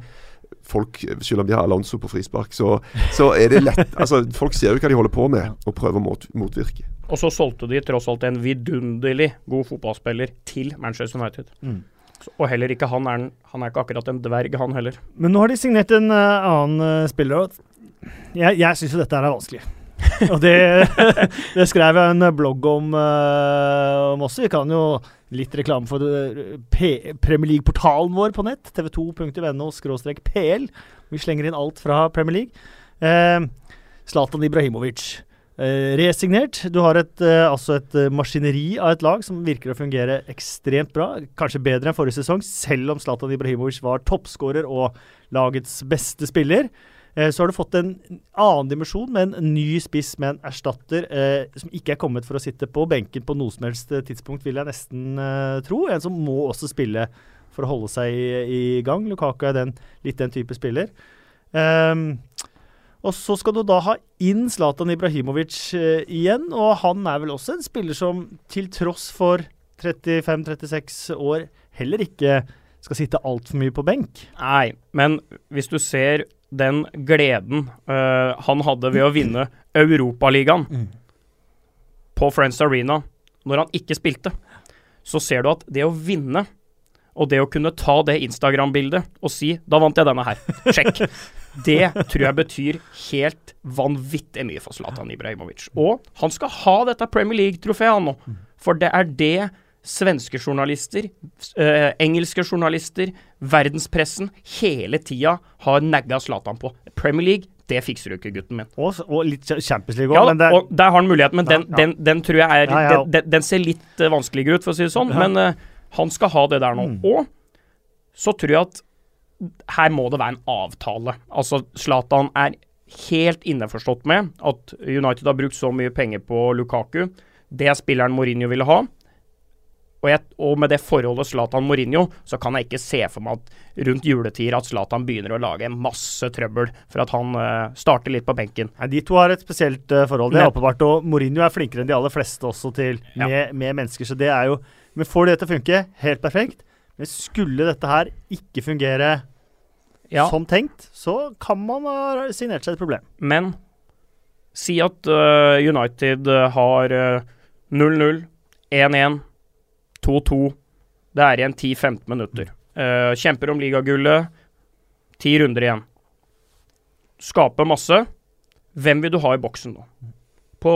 folk, selv om de har Alonso på frispark, så, så er det lett Altså, Folk ser jo hva de holder på med, og prøver å motvirke. Og så solgte de tross alt en vidunderlig god fotballspiller til Manchester United. Mm. Og heller ikke han er, han er ikke akkurat en dverg, han heller. Men nå har de signert en uh, annen uh, spiller. Jeg, jeg syns jo dette her er vanskelig. og det, det skrev jeg en blogg om, uh, om også. Vi kan jo litt reklame for P Premier League-portalen vår på nett. tv2.no-pl. Vi slenger inn alt fra Premier League. Zlatan Ibrahimovic. Eh, resignert. Du har et, eh, altså et eh, maskineri av et lag som virker å fungere ekstremt bra. Kanskje bedre enn forrige sesong, selv om Zlatan Ibrahimovic var toppskårer og lagets beste spiller. Eh, så har du fått en annen dimensjon med en ny spiss med en erstatter eh, som ikke er kommet for å sitte på benken på noe som helst eh, tidspunkt, vil jeg nesten eh, tro. En som må også spille for å holde seg i, i gang. Lukaku er den, litt den type spiller. Ehm, og så skal du da ha inn Zlatan Ibrahimovic eh, igjen, og han er vel også en spiller som til tross for 35-36 år heller ikke skal sitte altfor mye på benk. Nei, men hvis du ser den gleden uh, han hadde ved å vinne Europaligaen på Friends Arena når han ikke spilte, så ser du at det å vinne og det å kunne ta det Instagram-bildet og si 'da vant jeg denne her', sjekk. Det tror jeg betyr helt vanvittig mye for Zlatan Ibrahimovic. Og han skal ha dette Premier League-trofeet, han nå. For det er det svenske journalister, eh, engelske journalister, verdenspressen hele tida har nagga Zlatan på. Premier League, det fikser du ikke, gutten min. Og, og litt Champions League òg, Ja, det er og der har han muligheten, men den, Ja. Den, den tror jeg er Ja. Den, den, ser litt eh, vanskeligere ut, for å si det sånn. Men eh, han skal ha det der nå. Mm. Og så tror jeg at her må det være en avtale. Altså, Zlatan er helt innforstått med at United har brukt så mye penger på Lukaku. Det er spilleren Mourinho ville ha. Og, jeg, og, med det forholdet Zlatan-Mourinho, så kan jeg ikke se for meg at rundt juletider at Zlatan begynner å lage masse trøbbel for at han uh, starter litt på benken. Nei, De to har et spesielt uh, forhold, det er åpenbart. Og Mourinho er flinkere enn de aller fleste også til med, ja. med mennesker, så det er jo Men får det til å funke, helt perfekt. Men skulle dette her ikke fungere ja. som tenkt, så kan man ha signert seg et problem. Men si at uh, United har 0-0, 1-1 2-2. Det er igjen 10-15 minutter. Uh, kjemper om ligagullet. Ti runder igjen. Skaper masse. Hvem vil du ha i boksen nå? På,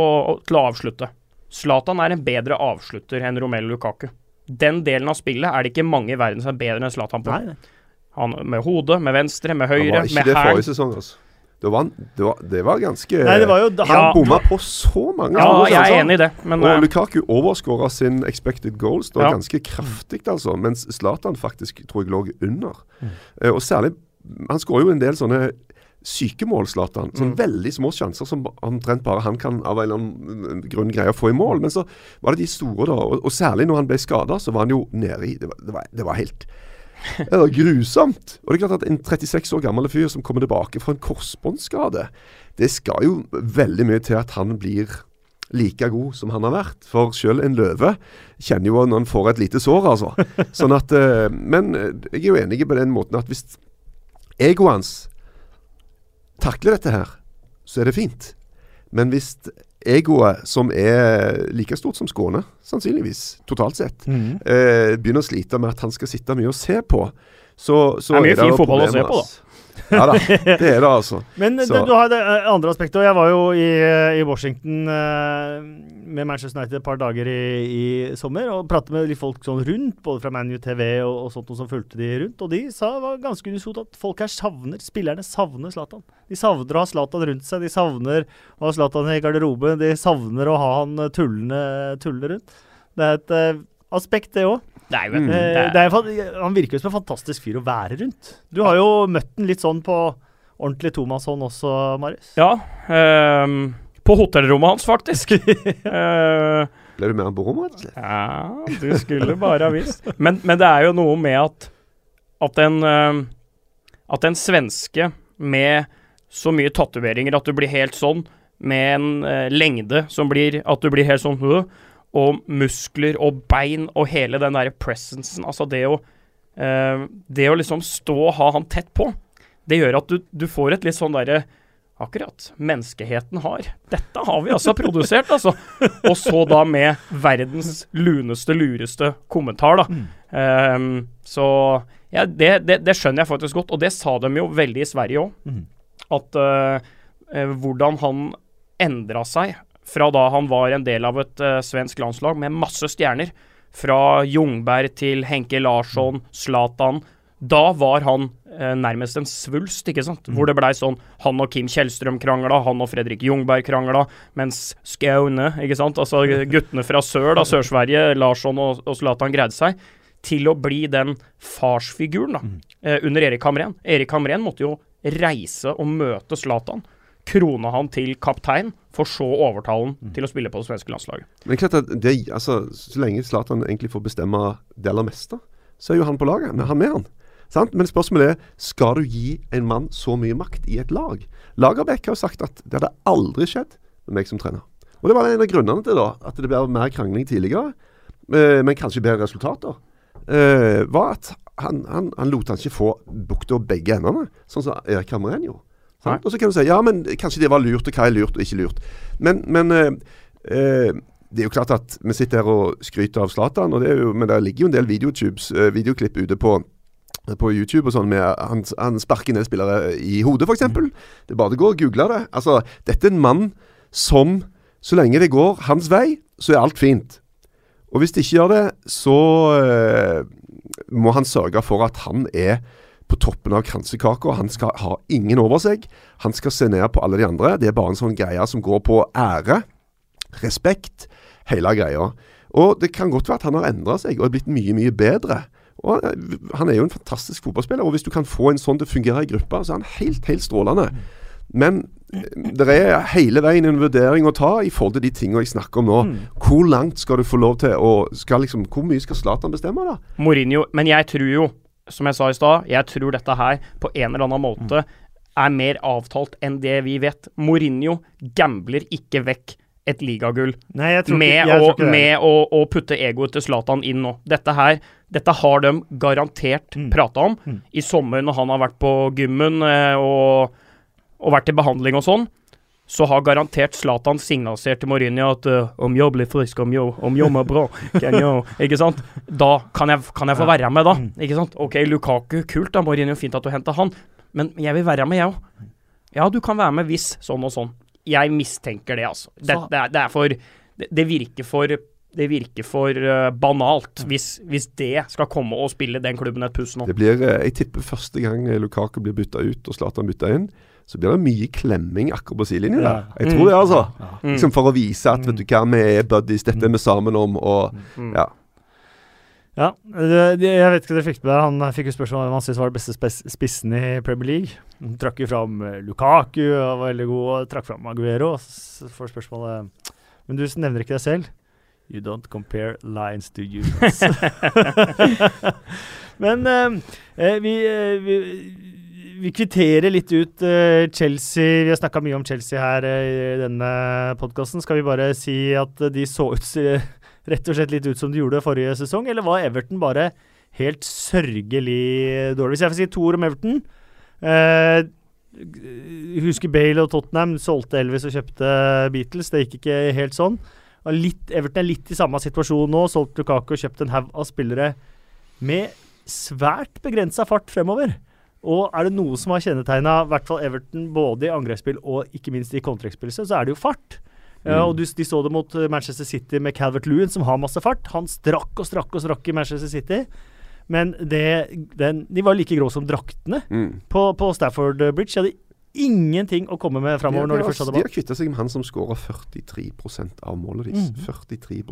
til å avslutte. Zlatan er en bedre avslutter enn Romelu Lukaku. Den delen av spillet er det ikke mange i verden som er bedre enn Zlatan på. Nei. Han, med hodet, med venstre, med høyre, med hælen. Var ikke det forrige sesong, altså? Det var, det, var, det var, ganske Nei, det var jo, Han ja, bomma på så mange Ja, jeg er enig i det. Men, og eh, Lukaku overskåra sin expected goals da, ja. ganske kraftig, altså. Mens Zlatan faktisk tror jeg lå under. Mm. Uh, og særlig Han skårer jo en del sånne sykemål, Zlatan. Sånn mm. veldig små sjanser som omtrent bare han kan av en eller annen grunn greie å få i mål. Men så var det de store, da. Og, og særlig når han ble skada, så var han jo nede i Det var, det var, det var helt det var grusomt. Og det er klart at En 36 år gammel fyr som kommer tilbake fra en korsbåndskade, det skal jo veldig mye til at han blir like god som han har vært. For selv en løve kjenner jo når han får et lite sår, altså. Sånn at, uh, men eh, jeg er jo enig på den måten at hvis egoet hans takler dette her, så er det fint. Men hvis egoet, som er like stort som Skåne, sannsynligvis, totalt sett, mm. eh, begynner å slite med at han skal sitte mye og se på, så, så det er mye fin fotball å se på, da. Ja da, det er det, altså. Men det, du har det eh, andre aspektet. og Jeg var jo i, eh, i Washington eh, med Manchester United et par dager i, i sommer og pratet med litt folk sånn rundt, både fra ManU TV og, og sånt som fulgte de rundt. Og de sa var ganske unisont at folk her savner Spillerne savner Zlatan. De savner å ha Zlatan rundt seg. De savner å ha Zlatan i garderoben. De savner å ha han tullende, tullende rundt. Det er et eh, aspekt, det òg. Det er jo mm. det er, det er, Han virker jo som en fantastisk fyr å være rundt. Du har jo møtt den litt sånn på ordentlig tomasson også, Marius. Ja. Um, på hotellrommet hans, faktisk. uh, Ble du med han på rommet? Ja, du skulle bare ha visst. Men, men, det er jo noe med at at en, uh, at en svenske med så mye tatoveringer at du blir helt sånn, med en uh, lengde som blir at du blir helt sånn og muskler og bein og hele den derre presencen. Altså det å uh, Det å liksom stå og ha han tett på, det gjør at du, du får et litt sånn derre Akkurat. Menneskeheten har. Dette har vi altså produsert, altså. Og så da med verdens luneste, lureste kommentar, da. Mm. Um, så ja, det, det, det, skjønner jeg faktisk godt, og det sa de jo veldig i Sverige òg. Mm. At uh, hvordan han endra seg fra da han var en del av et uh, svensk landslag med masse stjerner. Fra Jungberg til Henke Larsson, Zlatan. Da var han uh, nærmest en svulst, ikke sant. Mm. Hvor det blei sånn han og Kim Kjellstrøm krangla, han og Fredrik Jungberg krangla, mens Skaune, ikke sant, altså guttene fra sør, da, Sør-Sverige, Larsson og, og Zlatan greide seg, til å bli den farsfiguren da, mm. eh, under Erik Hamren. Erik Hamren måtte jo reise og møte Zlatan krone han til kaptein, for så å overtale han mm. til å spille på det svenske landslaget. Men klart at det, altså, Så lenge Zlatan egentlig får bestemme det aller meste, så er jo han på laget. Men han med han. Sant? Men spørsmålet er skal du gi en mann så mye makt i et lag? Lagerbäck har jo sagt at det hadde aldri skjedd med meg som trener. Og Det var en av grunnene til da, at det ble mer krangling tidligere, eh, men kanskje bedre resultater. Eh, var at han, han, han, lot han ikke få bukta begge endene, sånn som Erik Hamren gjorde. Og så kan du si ja, men kanskje det var lurt, og hva er lurt og ikke lurt. Men, men eh, eh, det er jo klart at vi sitter her og skryter av Zlatan, men det ligger jo en del eh, videoklipp ute på på YouTube og sånn med han, han sparker ned spillere i hodet, f.eks. Mm. Det er bare å gå og google det. Altså, dette er en mann som, så lenge det går hans vei, så er alt fint. Og hvis det ikke gjør det, så uh, må han sørge for at han er på toppen av kransekaka. Han skal ha ingen over seg. Han skal se ned på alle de andre. Det er bare en sånn greie som går på ære, respekt, hele greia. Og det kan godt være at han har endra seg og er blitt mye, mye bedre. Og Han er jo en fantastisk fotballspiller, og hvis du kan få en sånn til å fungere i gruppa, så er han helt, helt strålende. Men det er hele veien en vurdering å ta i forhold til de tingene jeg snakker om nå. Mm. Hvor langt skal du få lov til å liksom, Hvor mye skal Zlatan bestemme, da? Mourinho Men jeg tror jo, som jeg sa i stad, jeg tror dette her på en eller annen måte er mer avtalt enn det vi vet. Mourinho gambler ikke vekk et ligagull med, å, med å, å, putte egoet til Zlatan inn nå. Dette her dette har de garantert mm. prata om. Mm. I sommer når han har vært på gymmen eh, og, og, vært til behandling og sånn, så har garantert Zlatan signalisert til Mourinho at uh, om jeg blir frisk, om jeg, om jeg er bra, kan jeg, ikke sant? Da kan jeg, kan jeg få være med, da. Mm. Ikke sant? OK, Lukaku, kult da, Mourinho, fint at du henta han, men jeg vil være med, jeg òg. Ja, du kan være med hvis sånn og sånn jeg mistenker det, altså. Det, det, er, det er, for det, det, virker for det virker for uh, banalt hvis, hvis, det skal komme og spille den klubben et puss nå. Det blir, uh, Jeg tipper første gang Lukaku blir bytta ut og Zlatan bytta inn, så blir det mye klemming akkurat på sidelinjen der. Jeg tror det, altså. Ja. Liksom for å vise at vet du hva, vi er buddies, dette er vi sammen om, og mm. ja. Ja, det, jeg vet ikke om dere fikk med deg. Han fikk jo spørsmål om han syntes var den beste spissen i Premier League. Han trakk jo fram eh, Lukaku, han var veldig god, og trakk fram Aguero. Så får spørsmålet Men du nevner ikke deg selv. You don't compare lines to humans. Men eh, vi, uh, vi, vi, kvitterer litt ut uh, Chelsea. Vi har snakka mye om Chelsea her i denne podkasten. Skal vi bare si at de så ut rett og slett litt ut som de gjorde forrige sesong, eller var Everton bare helt sørgelig dårlig? Hvis jeg får si to ord om Everton uh, Husker Bale og Tottenham solgte Elvis og kjøpte Beatles. Det gikk ikke helt sånn. Litt, Everton er litt i samme situasjon nå. Solgt Lukaku og kjøpt en haug av spillere med svært begrensa fart fremover. Og er det noe som har kjennetegna Everton både i angrepsspill og ikke minst i kontrekkspillelse, så er det jo fart. Mm. og du, De så det mot eh, Manchester City med Calvert Lewin, som har masse fart. Han strakk og strakk og strakk i Manchester City. Men det, den, de var like grå som draktene mm. på, på, Stafford Bridge. De hadde ingenting å komme med framover. De, de, de, de har kvitta seg med han som skåra 43% av målet deres. Mm. 43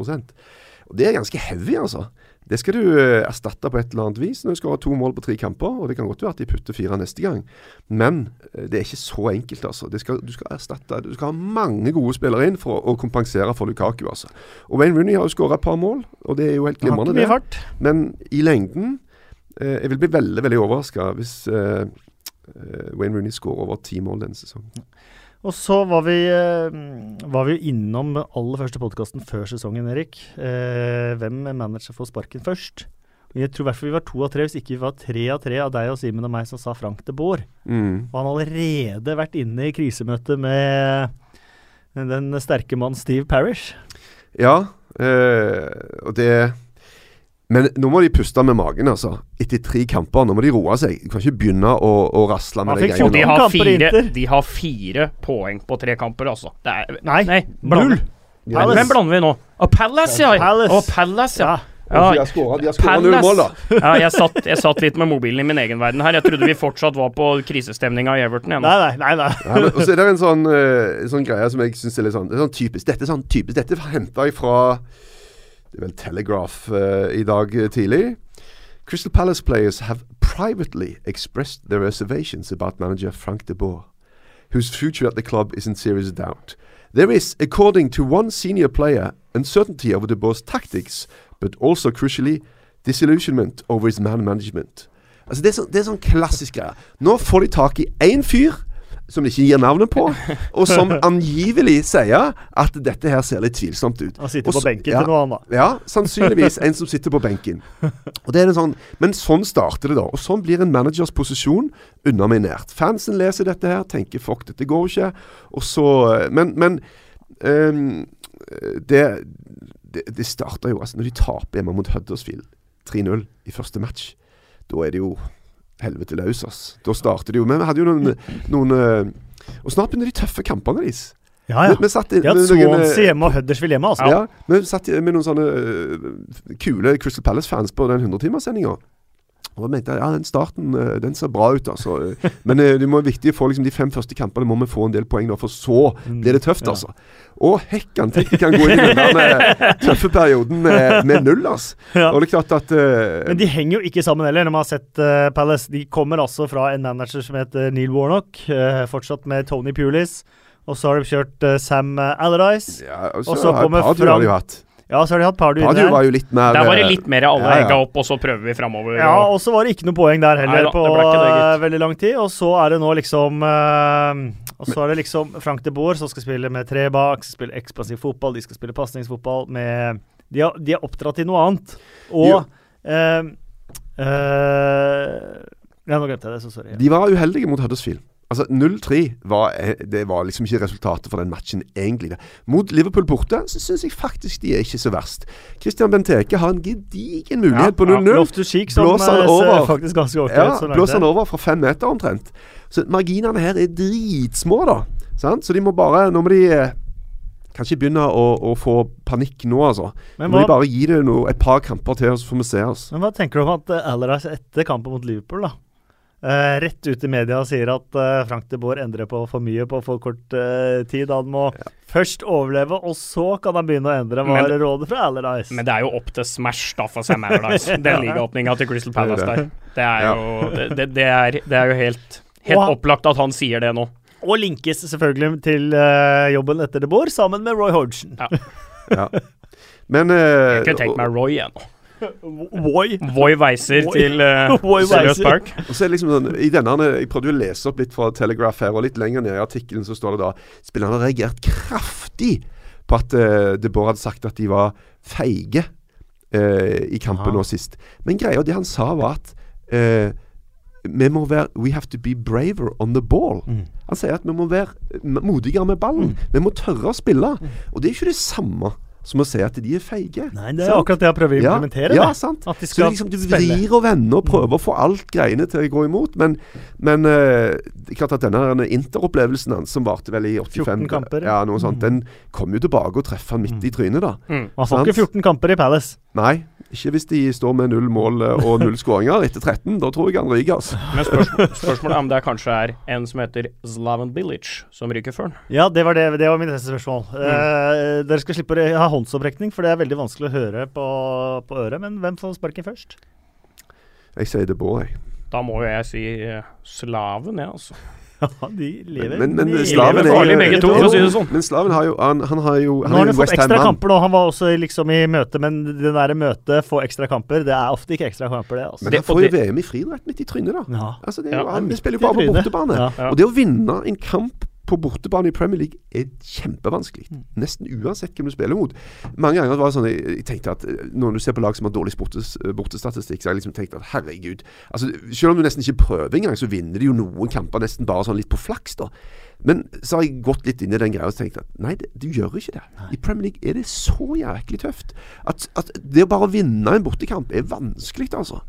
og Det er ganske heavy, altså. Det skal du uh, erstatte på et eller annet vis når du skal ha to mål på tre kamper. og Det kan godt være at de putter fire neste gang, men uh, det er ikke så enkelt. altså. Skal, du skal erstatte, du skal ha mange gode spillere inn for å, å kompensere for Lukaku. altså. Og Wayne Rooney har jo skåra et par mål, og det er jo helt glimrende. det. Men i lengden eh, Jeg vil bli veldig veldig overraska hvis Wayne Rooney skårer over ti mål denne sesongen. Og så var vi, eh, var vi innom aller første podkasten før sesongen, Erik. Hvem hvem manager får sparken først? Jeg tror i hvert fall vi var to av tre, hvis ikke vi var tre av tre av deg og Simen og meg som sa Frank de Boer. Mm. Og han har allerede vært inne i krisemøte med den sterke mann Steve Parish. Ja, øh, og det men nå må de puste med magen, altså. Etter tre kamper. Nå må de roe seg. De kan ikke begynne å, å rasle med de greiene. De har, fire, de har fire poeng på tre kamper, altså. Er, nei, nei null. Hvem blander vi nå? Å, Palace, ja. Palace. Og Palace, ja. Ja, de har skåra null mål, da. ja, jeg satt, jeg satt, litt med mobilen i min egen verden her. Jeg trodde vi fortsatt var på krisestemninga i Everton igjen. Nei, nei, nei, nei. ja, men, og så er det en sånn, uh, sånn greie som jeg syns er litt sånn, det er sånn typisk. Dette er sånn typisk. Dette henta jeg fra det er vel Telegraph uh, i dag tidlig. Crystal Palace players have privately expressed their reservations about manager Frank de Boer, whose future at the club is in serious doubt. There is, according to one senior player, uncertainty over de Boer's tactics, but also crucially disillusionment over his man management. Altså det, er sånn, det er sånn klassisk greie. Nå får de tak i én fyr som de ikke gir navnet på, og som angivelig sier at dette her ser litt tvilsomt ut. Han sitter på benken ja, til noe annet. Ja, sannsynligvis en som sitter på benken. Og det er sånn, Men sånn starter det, da. Og sånn blir en managers posisjon underminert. Fansen leser dette her, tenker 'fuck, dette går ikke', og så Men, men um, det, det, det starter jo altså Når de taper hjemme mot Huddersfield 3-0 i første match, da er det jo helvete løs, ass. Da starter de jo Men vi hadde jo noen, noen uh, Og snart begynner de tøffe kampene deres. Ja, ja. Vi, vi satt inn, de har Swansea eh, hjemme og Huddersfield hjemme, altså. Ja, vi satt med noen sånne uh, kule Crystal Palace-fans på den 100-timerssendinga. Og jeg mente ja, den starten eh, den ser bra ut, altså. Men eh, det må være viktig å få liksom, de fem første kampene må vi få en del poeng da, for så mm. blir det tøft, altså. Og hekkan, tenk vi kan gå inn i den der tøffe perioden med, med null, altså. Ja. Og det er klart at uh, Men de henger jo ikke sammen heller, når man har sett uh, Palace. De kommer altså fra en manager som heter Neil Warnock, uh, fortsatt med Tony Pulis. Og så har de kjørt Sam Allardyce. Ja, og så, kommer Fram... Ja, så har de hatt Pardew inne der. var jo litt mer Der var det litt mer alle ja, ja. egga opp, og så prøver vi framover. Ja, og så var det ikke noe poeng der heller Nei, på det, veldig lang tid. Og så er det nå liksom uh, Og så er det liksom Frank de Boer som skal spille med tre bak, skal spille ekspansiv fotball, de skal spille pasningsfotball med de har, de har, oppdratt til noe annet. Og uh, uh, Ja, nå glemte jeg det, så sorry. De var uheldige mot Huddersfield. Altså 0-3 var, eh, det var liksom ikke resultatet for den matchen, egentlig. Mot Liverpool borte så syns jeg faktisk de er ikke så verst. Christian Benteke har en gedigen mulighet ja, på 0-0. Ja, blåser han eh, over, ja, Blåser han over fra fem meter omtrent. Så marginene her er dritsmå, da. Sant? Så de må bare Nå må de eh, Kanskje begynne å, å, få panikk nå, altså. Men hva, må de bare gi det noe, et par kamper til, så får vi se. oss. Men Hva tenker du om at Allardyce etter kampen mot Liverpool, da Uh, rett ut i media og sier at uh, Frank de Boer endrer på for mye på for kort uh, tid. Han må ja. først overleve, og så kan han begynne å endre, var men, rådet fra Allardyce. Men det er jo opp til Smash da for Sam Allardyce, den ligaåpninga til Crystal Palace der. Det er jo, det, det, er, det er jo helt, helt opplagt at han sier det nå. Og linkes selvfølgelig til jobben etter de Boer, sammen med Roy Hodgson. Ja. ja. Men Jeg kunne tenkt meg Roy igjen nå. Voi. Voi Weiser til uh, Serious Park. Og så er liksom sånn, i denne, Jeg prøvde å lese opp litt fra Telegraph her, og litt lenger ned i artikkelen så står det da Spillerne har reagert kraftig på at uh, De Boer hadde sagt at de var feige uh, i kampen Aha. nå sist. Men greia, det han sa, var at uh, vi må være We have to be braver on the ball. Mm. Han sier at vi må være modigere med ballen. Mm. Vi må tørre å spille. Mm. Og det er ikke det samme som å si at de er feige. Nei, Det er sant? akkurat det jeg prøver å implementere. Ja, ja sant. At de skal så liksom, Du vrir og vender og prøver mm. å få alt greiene til å gå imot. Men, men uh, klart at denne interopplevelsen hans, som varte vel i 85 14 kamper. Ja, noe sånt, mm. Den kom jo tilbake og treffer han midt mm. i trynet, da. Mm. Han får ikke 14 kamper i Palace. Nei, ikke hvis de står med null mål eh, og null skåringer etter 13. Da tror jeg han ryker. Altså. Men spørsmål, spørsmålet er om det kanskje er en som heter Slaven Bilic som ryker før Ja, det var, det, det var min neste spørsmål. Mm. Eh, dere skal slippe å ha håndsopprekning, for det er veldig vanskelig å høre på, på øret. Men hvem får sparken først? Jeg sier det Boy. Da må jo jeg si uh, Slaven, jeg, ja, altså. Ja, de lever Men, men, men slaven er farlig, begge to, for å si det sånn. Men slaven har jo Han, han har jo han Nå har han fått ekstra kamper, nå. Han var også liksom i møte, men det der møtet få ekstra kamper, det er ofte ikke ekstra kamper, det. Altså. Men han får jo VM i friidrett midt i trynet, da. Ja. Altså, jo, han, spiller jo bare på bortebane. Ja. Og det å vinne en kamp på bortebane i Premier League er kjempevanskelig. Mm. Nesten uansett hvem du spiller mot. Mange ganger var det sånn jeg tenkte at eh, når du ser på lag som har dårlig eh, bortestatistikk, så har jeg liksom tenkt at herregud altså, Selv om du nesten ikke prøver engang, så vinner de jo noen kamper nesten bare sånn litt på flaks, da. Men så har jeg gått litt inn i den greia og tenkt at nei, det, du gjør ikke det. Nei. I Premier League er det så jæklig tøft at, at det å bare vinne en bortekamp er vanskelig, altså.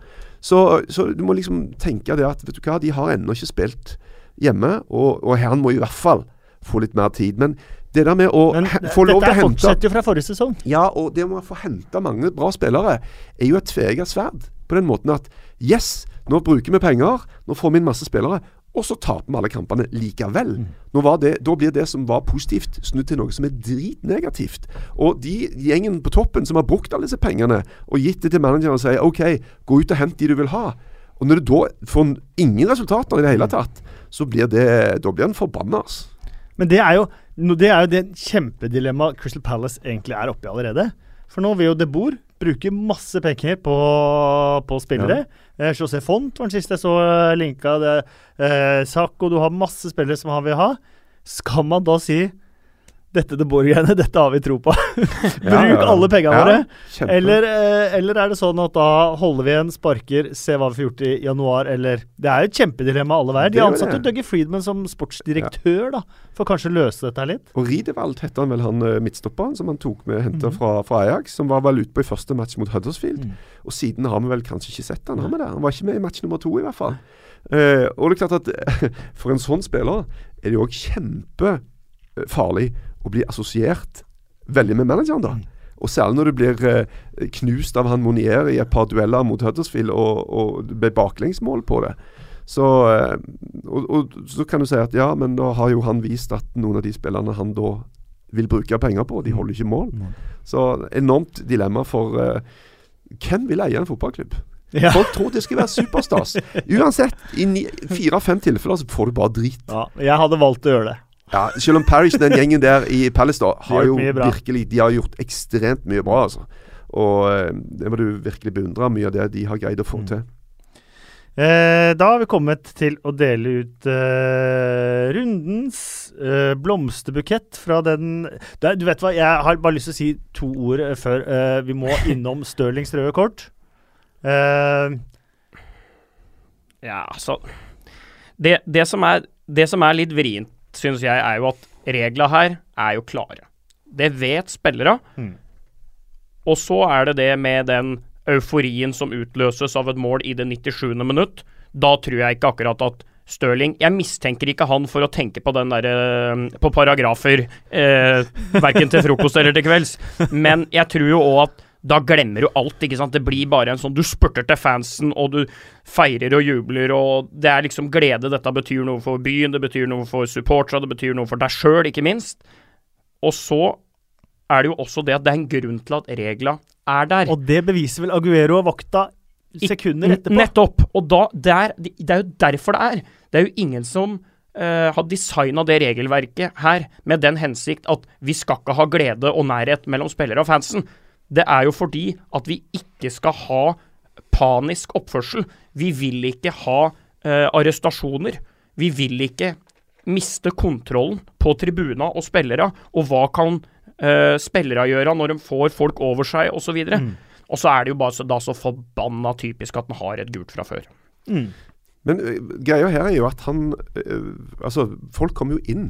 Så, så, du må liksom tenke det at vet du hva, de har ennå ikke spilt hjemme, og, og han må i hvert fall få litt mer tid. Men det der med å Men, få lov til å hente Dette fortsetter jo fra forrige sesong. Ja, og det med å få hente mange bra spillere er jo et tveegget sverd. På den måten at yes, nå bruker vi penger, nå får vi inn masse spillere. Og så taper vi alle kampene likevel. Mm. Det, da blir det som var positivt, snudd til noe som er dritnegativt. Og de gjengen på toppen som har brukt alle disse pengene og gitt det til manageren og sier OK, gå ut og hent de du vil ha. Og når du da får ingen resultater i det hele tatt, så blir det Da blir han forbanna, altså. Men det er jo det, er jo det kjempedilemmaet Crystal Palace egentlig er oppi allerede. For nå vil jo De Boer bruke masse penger på, på spillere. Ja. Eh, José Font var den siste jeg så eh, linka. Det, eh, Sacco, du har masse spillere som han vil ha. Skal man da si dette de Borgerne, dette har vi tro på. Bruk ja, ja. alle pengene våre. Eller, eh, eller, er det sånn at da holder vi igjen, sparker, se hva vi får gjort i januar, eller Det er jo et kjempedilemma alle veier. De ansatte Dougie Friedman som sportsdirektør, da, for kanskje å løse dette litt. Og Ridevald heter han vel, han eh, midtstopperen som han tok med henta mm. fra, fra, Ajax, som var vel ute på i første match mot Huddersfield. Mm. Og siden har vi vel kanskje ikke sett han, har vi det? Han var ikke med i match nummer to, i hvert fall. Uh, og det er klart at for en sånn spiller er det jo òg kjempefarlig å bli assosiert veldig med manageren, da. Mm. Og særlig når du blir eh, knust av han Monier i et par dueller mot Huddersfield, og, og ble baklengsmål på det. Så, eh, og, og, så kan du si at ja, men da har jo han vist at noen av de spillerne han da vil bruke penger på, de mm. holder ikke mål. Mm. Så enormt dilemma for uh, Hvem vil eie en fotballklubb? Ja. Folk tror det skal være superstas. Uansett, i fire-fem tilfeller så får du bare drit. Ja, jeg hadde valgt å gjøre det. Ja, Selv om Parish, den gjengen der i Palace, da, har jo virkelig De har gjort ekstremt mye bra, altså. Og eh, det må du virkelig beundre, mye av det de har greid å få mm. til. Eh, da har vi kommet til å dele ut eh, rundens eh, blomsterbukett fra den Du vet hva, jeg har bare lyst til å si to ord eh, før eh, vi må innom Stirlings røde kort. Ja, altså det, det, som er, det som er litt vrient, syns jeg, er jo at reglene her er jo klare. Det vet spillere. Mm. Og så er det det med den euforien som utløses av et mål i det 97. minutt. Da tror jeg ikke akkurat at Stirling Jeg mistenker ikke han for å tenke på den der, eh, på paragrafer, eh, verken til frokost eller til kvelds, men jeg tror jo òg at da glemmer du alt. ikke sant? Det blir bare en sånn Du spurter til fansen, og du feirer og jubler, og det er liksom glede. Dette betyr noe for byen, det betyr noe for supporterne, det betyr noe for deg sjøl, ikke minst. Og så er det jo også det at det er en grunn til at regla er der. Og det beviser vel Aguero og vakta sekunder etterpå. Nettopp. Og da, det, er, det er jo derfor det er. Det er jo ingen som uh, har designa det regelverket her med den hensikt at vi skal ikke ha glede og nærhet mellom spillere og fansen det er jo fordi at vi ikke skal ha panisk oppførsel. Vi vil ikke ha eh, arrestasjoner. Vi vil ikke miste kontrollen på tribuna og spillere. Og hva kan eh, spillere gjøre når de får folk over seg, osv. Og, så mm. og så er det jo bare da så forbanna typisk at han har et gult fra før. Mm. Men uh, greia her er jo at han uh, Altså, folk kommer jo inn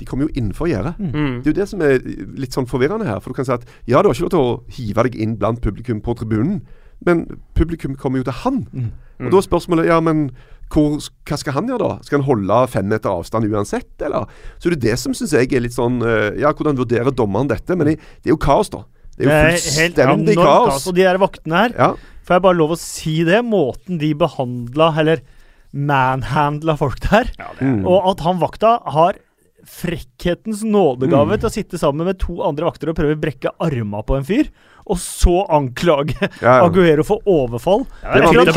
de kommer jo innenfor gjerdet. Mm. mm. Det er jo det som er litt sånn forvirrende her. For du kan si at ja, du har ikke lov til å hive deg inn blant publikum på tribunen, men publikum kommer jo til han. Mm. Og da er spørsmålet ja, men hvor, hva skal han gjøre da? Skal han holde fem meter avstand uansett, eller? Så det er det som syns jeg er litt sånn uh, Ja, hvordan vurderer dommeren dette? Men det, det, er jo kaos, da. Det er jo fullstendig kaos. kaos. Og de der vaktene her, ja. får jeg bare lov å si det? Måten de behandla, eller manhandla folk der, ja, og at han vakta har frekkhetens nådegave mm. til å sitte sammen med to andre vakter og prøve å brekke arma på en fyr, og så anklage ja, ja. Aguero for overfall. Ja, det etter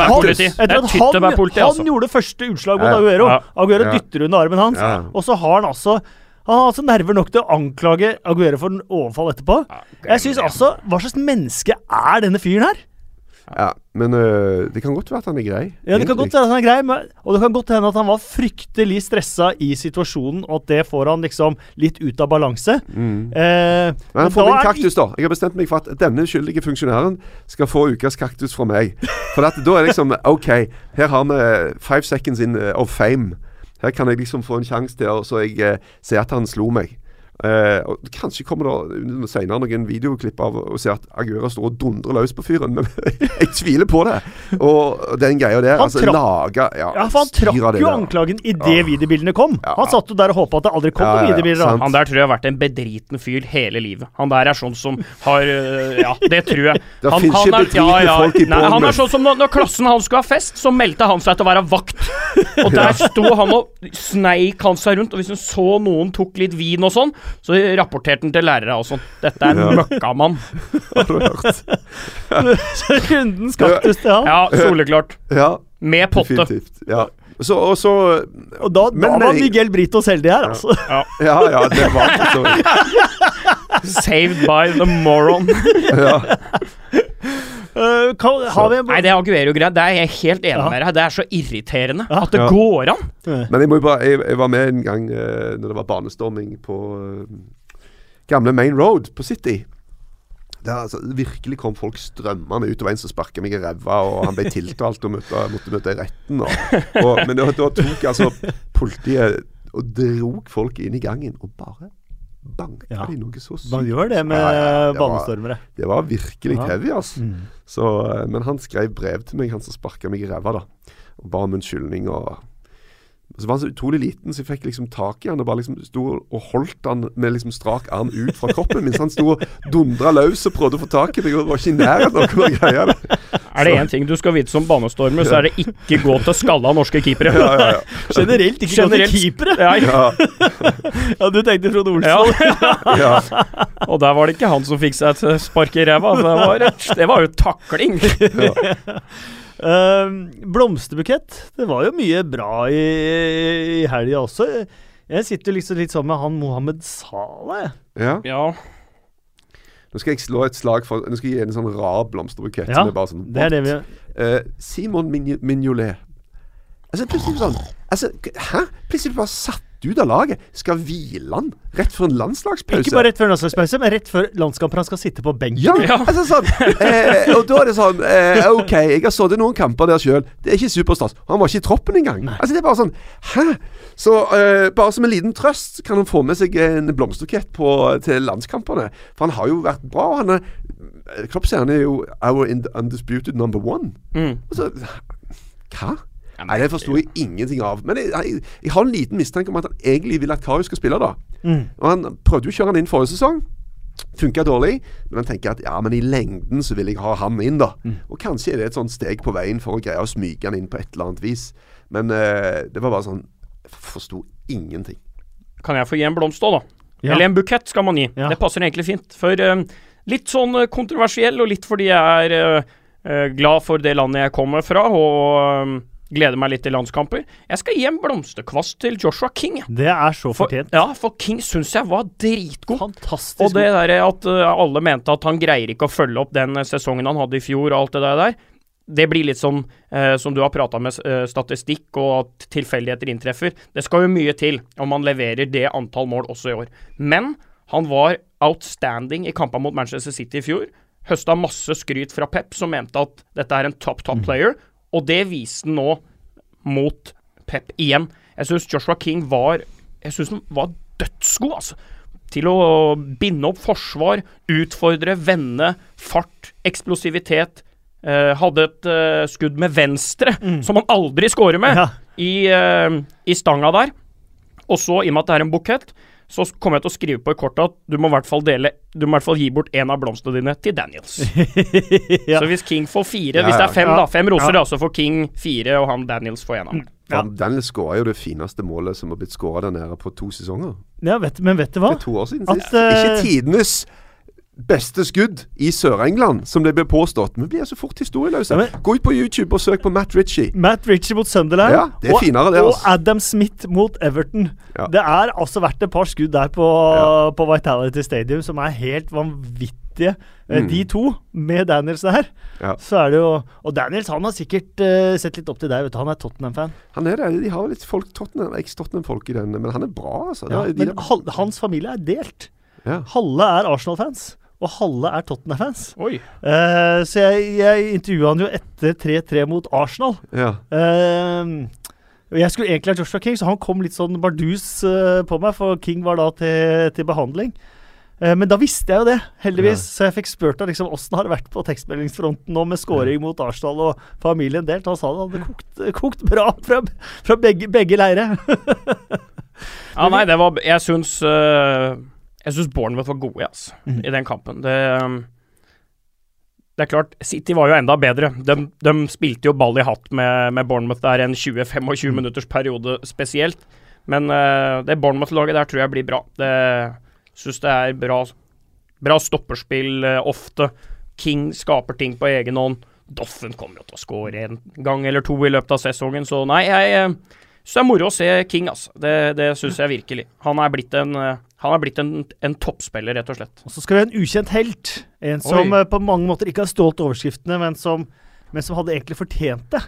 at han, han, han gjorde første utslag mot Aguero. Aguero dytter under armen hans, og så har han altså han har altså nerver nok til å anklage Aguero for en overfall etterpå. Jeg synes altså, Hva slags menneske er denne fyren her? Ja, Men øh, det kan godt være at han er grei. Ja, det kan godt være at han er grei, men, og det kan godt hende at han var fryktelig stressa i situasjonen, og at det får han liksom litt ut av balanse. Mm. Eh, men han får min kaktus, da. Jeg har bestemt meg for at denne uskyldige funksjonæren skal få ukas kaktus fra meg. For at, da er liksom OK, her har vi five seconds in uh, of fame. Her kan jeg liksom få en sjanse til å så jeg uh, se at han slo meg. Uh, og Kanskje kommer det senere noen videoklipp av å se at Aguera står og dundrer løs på fyren, men jeg tviler på det. Og den greia der Han altså, laga, ja, ja, for han trakk jo anklagen idet ja. videobildene kom. Ja. Han satt jo der og håpa at det aldri kom ja, videobilder. han der tror jeg har vært en bedriten fyr hele livet. Han der er sånn som har eh, Ja, det tror jeg. Det han, finnes ikke ja, folk i Nei, Han er sånn som når, når klassen hans skulle ha fest, så meldte han seg til å være vakt. Og der sto han og sneik han seg rundt, og hvis han så noen tok litt vin og sånn, så rapporterte han til lærere og sånn. Dette er en ja. møkkamann. Har du hørt? Runden kaktus til han. Ja, soleklart. Ja, Med potte. Definitivt. Ja. Så, og, så, og da, da var Miguel Britos heldig her, altså. Ja, ja, ja det var det. Saved by the moron. ja. Uh, kan, vi... Nei, det er Aguero-greit. Det er jeg helt enig ja. med deg Det er så irriterende ja. at det ja. går an. Men jeg, må bare, jeg, jeg, var med en gang uh, når det var banestorming på uh, gamle Main Road på City. Der altså, virkelig kom folk strømmende ut. og en som sparka meg i ræva, og han ble tiltalt og måtte, måtte møte i retten. Og, og, men da, da tok altså politiet og drog folk inn i gangen og bare banka ja. de noe så sykt. Man gjør det med ja, ja, banestormere. Det var virkelig heavy, altså. Mm. Så, eh, men han skrev brev til meg, han som sparka meg i ræva, da. Og ba om unnskyldning og Så var han så utrolig liten, så jeg fikk liksom tak i han og bare liksom sto og holdt han med liksom strak arm ut fra kroppen mens han sto og dundra løs og prøvde å få tak i meg. Og var ikke i nærheten av å greie det. Er det én ting du skal vite som banestormer, så er det ikke gå til skalla norske keepere. Ja, ja, ja. Generelt ikke Generelt, gå til keepere! Ja, ja. ja, du tenkte Frode Olsson. ja. Og der var det ikke han som fikk seg et spark i ræva. Det, var, det var jo takling. Ja. Uh, blomsterbukett. Det var jo mye bra i, i helga også. Jeg sitter liksom litt sånn med han Mohammed Salah. Ja. ja. Nå skal jeg slå et slag for Nå skal jeg gi en sånn rar blomsterbukett. Ja, som er bare sånn det er det vi uh, Simon Mignolet. Altså, plutselig sånn altså, Hæ? Plutselig bare satt ut av laget. Skal hvile han rett før en landslagspause? Ikke bare rett før en landslagspause, men rett før landskamper han skal sitte på benken. Ja, ja. altså sånn eh, Og da er det sånn eh, OK, jeg har sittet noen kamper der sjøl. Det er ikke superstas. Han var ikke i troppen engang. Altså, det er bare sånn Hæ? Så eh, bare som en liten trøst kan han få med seg en blomsterbukett til landskampene. For han har jo vært bra. og han er Kroppsherren er jo our undisputed number one. Mm. Altså, hva? Nei, Det forsto jeg ingenting av. Men jeg, jeg, jeg, har en liten mistanke om at han egentlig vil at Karius skal spille, da. Mm. Og Han prøvde jo å kjøre han inn forrige sesong. Funka dårlig, men han tenker at ja, men i lengden så vil jeg ha han inn, da. Mm. Og kanskje er det et sånt steg på veien for å greie å smyge han inn på et eller annet vis. Men uh, det var bare sånn forsto ingenting. Kan jeg få gi en blomst òg, da? Ja. Eller en bukett skal man gi. Ja. Det passer egentlig fint. For uh, litt sånn uh, kontroversiell, og litt fordi jeg er glad for det landet jeg kommer fra, og Gleder meg litt til landskamper. Jeg skal gi en blomsterkvast til Joshua King. Det er så fortjent. For, ja, for King syns jeg var dritgod. Fantastisk Og det der at uh, alle mente at han greier ikke å følge opp den uh, sesongen han hadde i fjor og alt det der. Det blir litt sånn uh, som du har prata med statistikk og at tilfeldigheter inntreffer. Det skal jo mye til om man leverer det antall mål også i år. Men han var outstanding i kampene mot Manchester City i fjor. Høsta masse skryt fra Pep, som mente at dette er en top, top mm. Og det viste han nå mot Pep igjen. Jeg syns Joshua King var Jeg synes han var dødsgod, altså. Til å binde opp forsvar, utfordre, vende, fart, eksplosivitet. Uh, hadde et uh, skudd med venstre, mm. som han aldri scorer med, ja. i, uh, i, stanga der. Og så, i og med at det er en bukett, så kommer jeg til å skrive på i kortet at du må i hvert fall dele Du må i hvert fall gi bort en av blomstene dine til Daniels. ja. Så hvis King får fire, ja, hvis det er fem, da, fem roser, da, så får King fire, og han Daniels får en av dem. Ja. Daniels skåra jo det fineste målet som har blitt skåra der nede på to sesonger. Ja, vet, men vet du hva? Det er to år siden sist. At, Ikke tidenes beste skudd i Sør-England, som det blir påstått. Vi blir så fort historieløse. Ja, Gå ut på YouTube og søk på Matt Ritchie. Matt Ritchie mot Sunderland. Ja, det er og, finere det, altså. Og Adam Smith mot Everton. Ja. Det er altså vært et par skudd der på, på Vitality Stadium som er helt vanvittige. Eh, mm. De to, med Daniels der, så er det jo Og Daniels han har sikkert uh, sett litt opp til deg. vet du, Han er Tottenham-fan. Han er det. De har litt folk, Tottenham, eks-Tottenham-folk i den, men han er bra, altså. De, men hans familie er delt. Halve er Arsenal-fans og halve er Tottenham-fans. Uh, så jeg, jeg intervjua han jo etter 3-3 mot Arsenal. Ja. Uh, jeg skulle egentlig ha Joshua King, så han kom litt sånn bardus uh, på meg, for King var da til, til behandling. men da visste jeg jo det, heldigvis. Ja. Så jeg fikk spurt ham liksom, åssen har det vært på tekstmeldingsfronten nå med scoring mot Arsenal og familien delt. Han sa det hadde kokt, kokt bra fra, fra begge, begge leire. ja, nei, det var Jeg syns jeg syns Bournemouth var gode altså, mm. i den kampen. Det, um, det, er klart, City var jo enda bedre. De, de spilte jo ball i hatt med, med Bournemouth der en 20-25 mm. minutters periode spesielt. Men uh, det Bournemouth-laget der tror jeg blir bra. Det syns det er bra, bra stopperspill uh, ofte. King skaper ting på egen hånd. Doffen kommer jo til å skåre en gang eller to i løpet av sesongen, så nei, jeg så det er moro å se King, altså. Det, det syns jeg virkelig. Han er blitt en, eh, han er blitt en, en toppspiller, rett og slett. Og så skal vi ha en ukjent helt. En som Oi. Eh, på mange måter ikke har stålt overskriftene, men som, men som hadde egentlig fortjent det.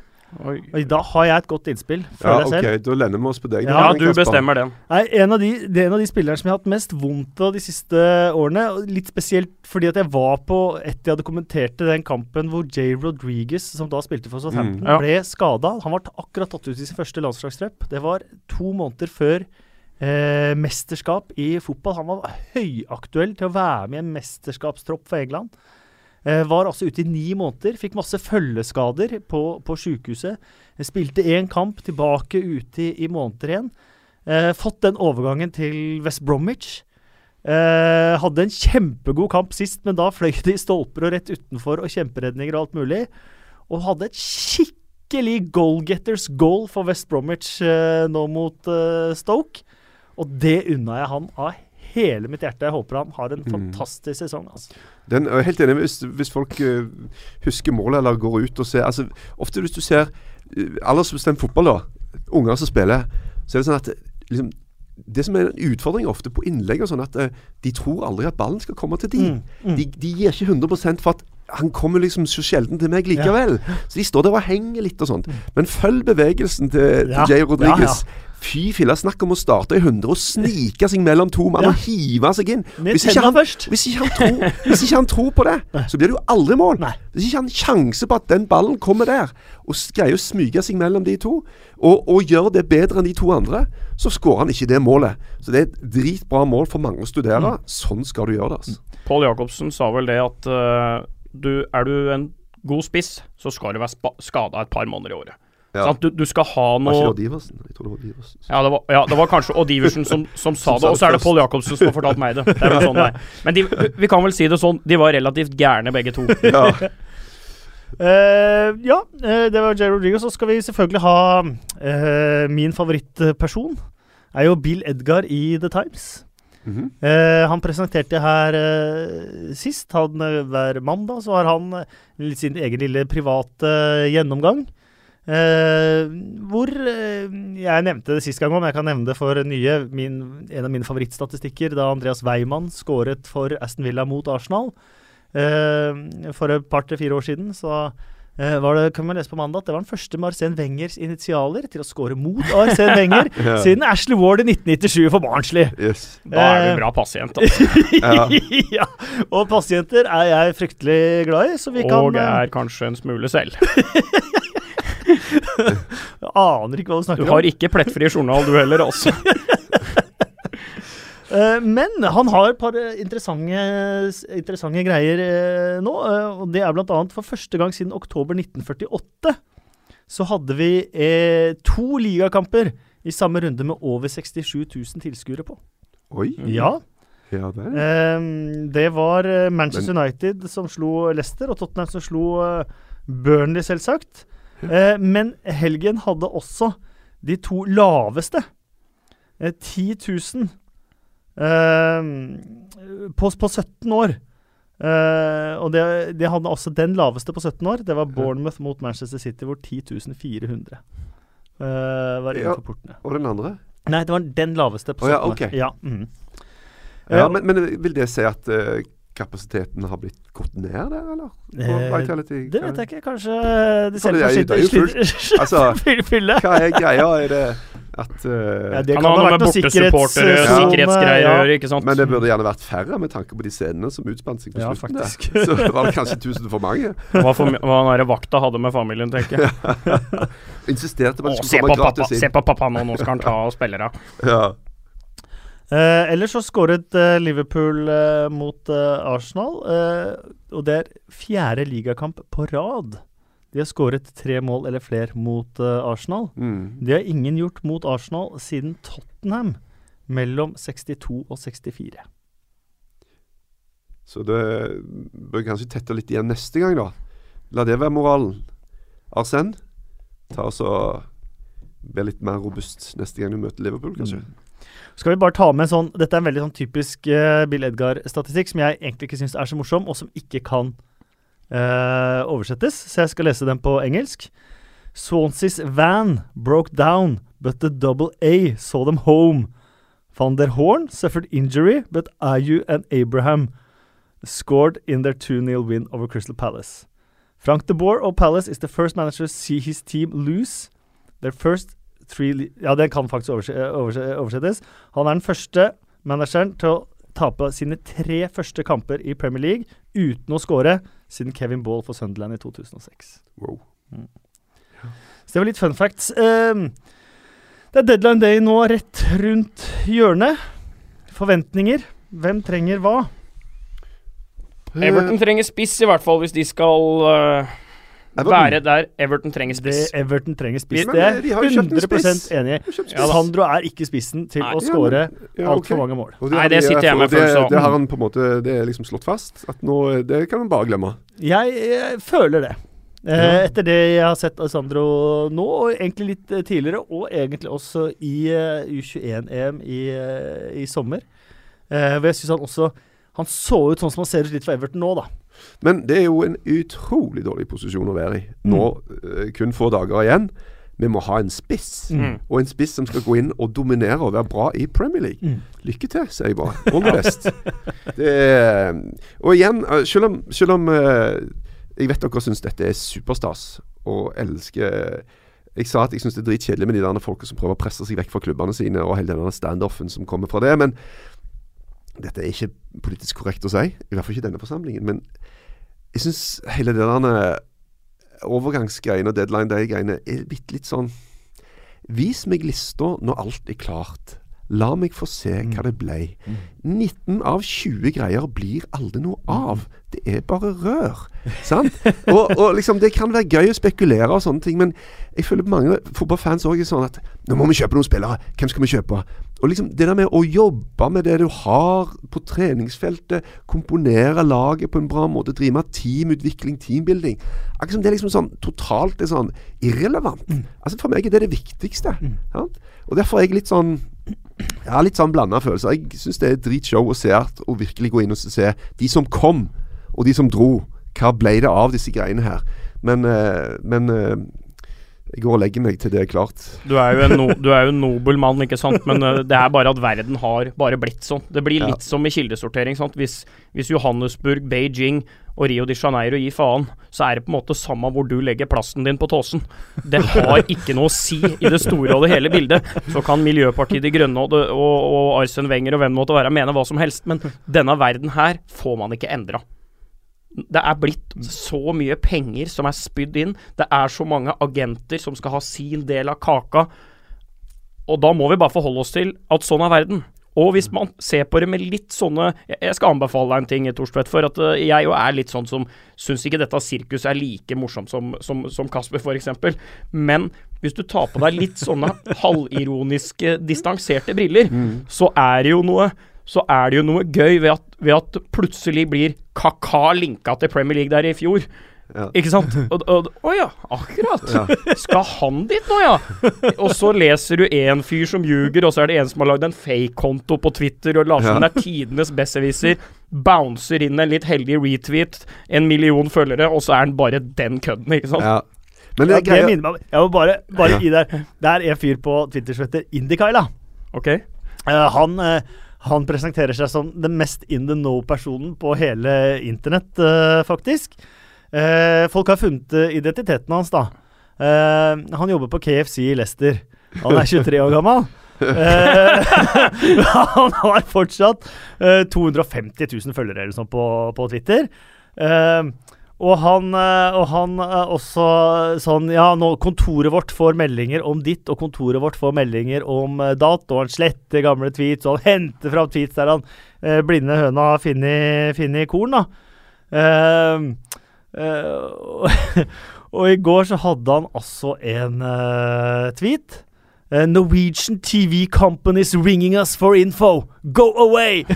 Oi. Og Da har jeg et godt innspill. Ja, ok, selv. Da lener vi oss på deg. Ja, ja du bestemmer den. Nei, en av de, det er en av de spillerne som jeg har hatt mest vondt av de siste årene. Litt spesielt fordi at jeg var på etter jeg hadde kommentert den kampen hvor Jay Rodriguez, som da spilte for Southampton, mm. ja. ble skada. Han var akkurat tatt ut i sin første landslagstrepp. Det var to måneder før eh, mesterskap i fotball. Han var høyaktuell til å være med i en mesterskapstropp for England. Eh, var altså ute i ni måneder. Fikk masse følgeskader på, på sjukehuset. Spilte én kamp, tilbake ute i, i måneder igjen. Eh, fått den overgangen til West Bromwich. Eh, hadde en kjempegod kamp sist, men da fløy det i stolper og rett utenfor og kjemperedninger og alt mulig. Og hadde et skikkelig goalgetters goal for West Bromwich eh, nå mot eh, Stoke. Og det unna jeg han av hele mitt hjerte. Jeg håper han har en mm. fantastisk sesong. Altså. Den, jeg er helt enig hvis, hvis folk uh, husker målet eller går ut og ser altså, Ofte hvis du ser uh, aldersbestemt fotball, da, unger som spiller, så er det sånn at liksom, det som er en utfordring ofte på innlegg, er sånn at uh, de tror aldri at ballen skal komme til de. Mm, mm. De, de, gir ikke 100 for at han kommer liksom så sjelden til meg likevel. Ja. Så de står der og henger litt og sånt. Mm. Men følg bevegelsen til, ja. til Jay Rodriguez. Ja, Fy filla, snakk om å starte i 100 og snike seg mellom to mann og hive seg inn. Hvis ikke, han, hvis, ikke tror, hvis ikke, han, tror, på det, så blir det jo aldri mål. Hvis ikke han har sjanse på at den ballen kommer der, og greier å smyge seg mellom de to, og, og gjør det bedre enn de to andre, så skårer han ikke det målet. Så det er et dritbra mål for mange å studere. Mm. Sånn skal du gjøre det. Altså. Pål Jacobsen sa vel det at uh, du, er du en god spiss, så skal du være skada et par måneder i året. Ja. Du, du, skal ha noe Var ikke det Iversen? Jeg tror det var Iversen. Ja, det var, ja, det var kanskje Odiversen som, som sa det, og så er det Pål Jacobsen som har fortalt meg det. Det er sånn. Men de, vi kan vel si det sånn, de var relativt gærne begge to. Ja. uh, ja, uh, det var Jay Rodriguez. Så skal vi selvfølgelig ha uh, min favorittperson. Er jo Bill Edgar i The Times. Mm -hmm. han presenterte her sist. Han, hver mandag så har han sin egen lille private gjennomgang. Uh, hvor uh, Jeg nevnte det sist gang òg, men jeg kan nevne det for nye. Min, en av mine favorittstatistikker da Andreas Weimann skåret for Aston Villa mot Arsenal uh, for et par til fire år siden. Så var det, kan man lese på mandag at det var den første med Arsène Wengers initialer til å skåre mot Arsène Wenger ja. siden Ashley Ward i 1997 for Barnsley. Yes. Da er du bra pasient, altså. ja. ja. Og pasienter er jeg fryktelig glad i, så vi og kan Og er kanskje en smule selv. Jeg aner ikke hva du snakker om. Du har ikke plettfri journal, du heller, altså. Uh, men han har et par interessante, interessante greier uh, nå. Uh, og Det er bl.a. for første gang siden oktober 1948 så hadde vi to ligakamper i samme runde med over 67 000 tilskuere på. Oi. Ja. ja det. det var Manchester men. United som slo Leicester, og Tottenham som slo Burnley, selvsagt. Eh, men helgen hadde også de to laveste. Eh, 10 000 eh, på, på, 17 år. Eh, og det, det, hadde også den laveste på 17 år. Det var Bournemouth mot Manchester City, hvor 10 400 eh, var innenfor ja, portene. Og den andre? Nei, det var den laveste på 17 oh, ja, okay. år. Ja, mm. ja men, men, vil det si at uh, kapasiteten har blitt gått ned der, eller? Eh, det vet jeg ikke. Kanskje de ser på sitt fylle? Altså, hva er greia? Er det at uh, ja, Det kan ha noe med bortesupportere og sikkerhetsgreier å gjøre, ikke sant. Men det burde gjerne vært færre, med tanke på de scenene som utspant seg på ja, slutten. Faktisk. Der. Så var det kanskje tusen for mange. Hva, for, hva den vakta hadde med familien, tenker jeg. Insisterte på at det skulle komme gratis inn. Se på pappa nå, nå skal han ta og spille, av. ja. Eh, ellers så skåret eh, Liverpool eh, mot eh, Arsenal, eh, og det er fjerde ligakamp på rad. De har skåret tre mål eller flere mot eh, Arsenal. Mm. Det har ingen gjort mot Arsenal siden Tottenham mellom 62 og 64. Så det bør kanskje tette litt igjen neste gang, da. La det være moralen. Arsen, ta oss og bli litt mer robust neste gang du møter Liverpool, kanskje. Mm. Skal vi bare ta med sånn Dette er en veldig sånn typisk uh, Bill Edgar-statistikk som jeg egentlig ikke syns er så morsom, og som ikke kan uh, oversettes, så jeg skal lese den på engelsk. Swansea's van broke down, but the double A saw them home. Van der Horn suffered injury, but Ayu and Abraham scored in their 2-0 win over Crystal Palace. Frank de Boer of Palace is the first manager to see his team lose their first three Ja, den kan faktisk oversettes. Han er den første manageren til å tape sine tre første kamper i Premier League uten å skåre, siden Kevin Ball for Sunderland i 2006. Wow. Mm. Så det var litt fun facts. Um, det er deadline day nå rett rundt hjørnet. Forventninger. Hvem trenger hva? Everton trenger spiss, i hvert fall, hvis de skal uh, være der Everton trenger spiss. Det Everton trenger spiss, det er jeg 100 enig i. Ja, Sandro er ikke spissen til Nei. å skåre ja, ja, altfor okay. mange mål. Det Nei, det sitter jeg med følelse av. Det, det har han på en måte Det er liksom slått fast. At nå, Det kan han bare glemme. Jeg, jeg føler det. Ja. etter det jeg har sett av Sandro nå, og egentlig litt eh, tidligere, og egentlig også i uh, U21-EM i, uh, i, sommer. Hvor jeg syns han også Han så ut sånn som han ser ut litt for Everton nå, da. Men det er jo en utrolig dårlig posisjon å være i. Nå, mm. kun få dager igjen. Vi må ha en spiss, mm. og en spiss som skal gå inn og dominere og være bra i Premier League. Mm. Lykke til, sier jeg bare. All the best. det, og igjen, selv om, selv om jeg vet dere syns dette er superstas og elsker Jeg sa at jeg syns det er dritkjedelig med de der folka som prøver å presse seg vekk fra klubbene sine, og hele den standoffen som kommer fra det. Men dette er ikke politisk korrekt å si, i hvert fall ikke i denne forsamlingen. Men jeg syns hele det der overgangsgreiene og deadline day-greiene er bitte litt sånn Vis meg lista når alt er klart. La meg få se hva mm. det ble. 19 av 20 greier blir aldri noe av. Det er bare rør. Sant? Og, og, liksom, det kan være gøy å spekulere og sånne ting, men jeg føler mange fotballfans òg er sånn at nå må vi kjøpe noen spillere. Hvem skal vi kjøpe? Og liksom det der med å jobbe med det du har på treningsfeltet, komponere laget på en bra måte, drive med teamutvikling, teambuilding liksom det er liksom sånn totalt er sånn irrelevant. Mm. Altså For meg er det det viktigste. Mm. Og derfor er jeg litt sånn jeg har litt sånn blanda følelser. Jeg syns det er dritshow å se at, og virkelig gå inn og se de som kom, og de som dro. Hva ble det av disse greiene her? Men, uh, men uh, jeg går og legger meg til det er klart. Du er jo en, no, du jo en nobel mann, ikke sant. Men uh, det er bare at verden har bare blitt sånn. Det blir litt ja. som i kildesortering. Sant? Hvis, hvis Johannesburg, Beijing og Rio de Janeiro gir faen, så er det på en måte samme hvor du legger plassen din på tåsen. Det har ikke noe å si i det store og det hele bildet. Så kan Miljøpartiet De Grønne og, og, og Arsen Wenger og hvem måtte være mene hva som helst, men denne verden her får man ikke endra. Det er blitt så mye penger som er spydd inn. Det er så mange agenter som skal ha sin del av kaka. Og da må vi bare forholde oss til at sånn er verden. Og hvis man ser på det med litt sånne Jeg skal anbefale deg en ting, Torstvedt. For at eh, jeg jo er litt sånn som syns ikke dette sirkuset er like morsomt som, som, som Kasper, f.eks. Men hvis du tar på deg litt sånne halvironiske, distanserte briller, mm. så er det jo noe så er det jo noe gøy ved at, ved at plutselig blir Kaka linka til Premier League der i fjor. Ja. Ikke sant? Å ja, akkurat. Ja. Skal han dit nå, ja? Og så leser du en fyr som ljuger, og så er det en som har lagd en fake-konto på Twitter og later som ja. det er tidenes besserwisser. Bouncer inn en litt heldig retweet, en million følgere, og så er han bare den kødden, ikke sant? Ja. Men det, det minner meg Jeg må bare, bare gi der Det er en fyr på Twitter som heter Indikaila. Okay. Uh, han uh, han presenterer seg som den mest in the know-personen på hele internett, uh, faktisk. Uh, folk har funnet identiteten hans, da. Uh, han jobber på KFC i Leicester. Han er 23 år gammel. han har fortsatt 250 000 følgere eller sånn på, på Twitter. Uh, og han, eh, og han er også sånn Ja, nå kontoret vårt får meldinger om ditt, og kontoret vårt får meldinger om uh, datt, og han sletter gamle tweets, og han henter fram tweets der han eh, blinde høna har funnet korn, da. Uh, uh, og i går så hadde han altså en tweet. Norwegian TV companies ringing us for info. Go away!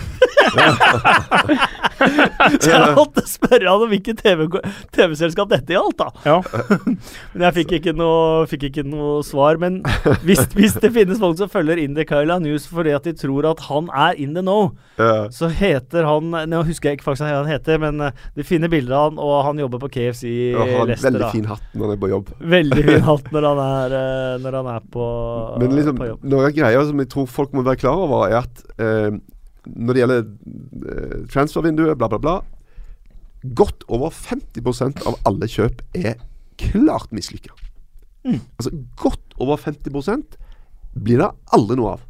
så jeg måtte spørre han om hvilket TV-selskap TV dette gjaldt, da. Ja. men jeg fikk ikke, noe, fikk ikke noe svar. Men hvis, hvis, det finnes folk som følger Indikaila News fordi at de tror at han er in the know, ja. så heter han Nå husker jeg ikke faktisk hva han heter, men eh, de finner bilder av han, og han jobber på KFC i Leicester. Veldig fin hatt når han er på jobb. Veldig fin hatt når han er, eh, når han er på, men liksom, jobb. Noen greier som jeg tror folk må være klar over, er at eh, når det gjelder eh, transfervinduet, bla, bla, bla Godt over 50% av alle kjøp er klart mislykka. Mm. Altså godt over 50% blir det aldri noe av.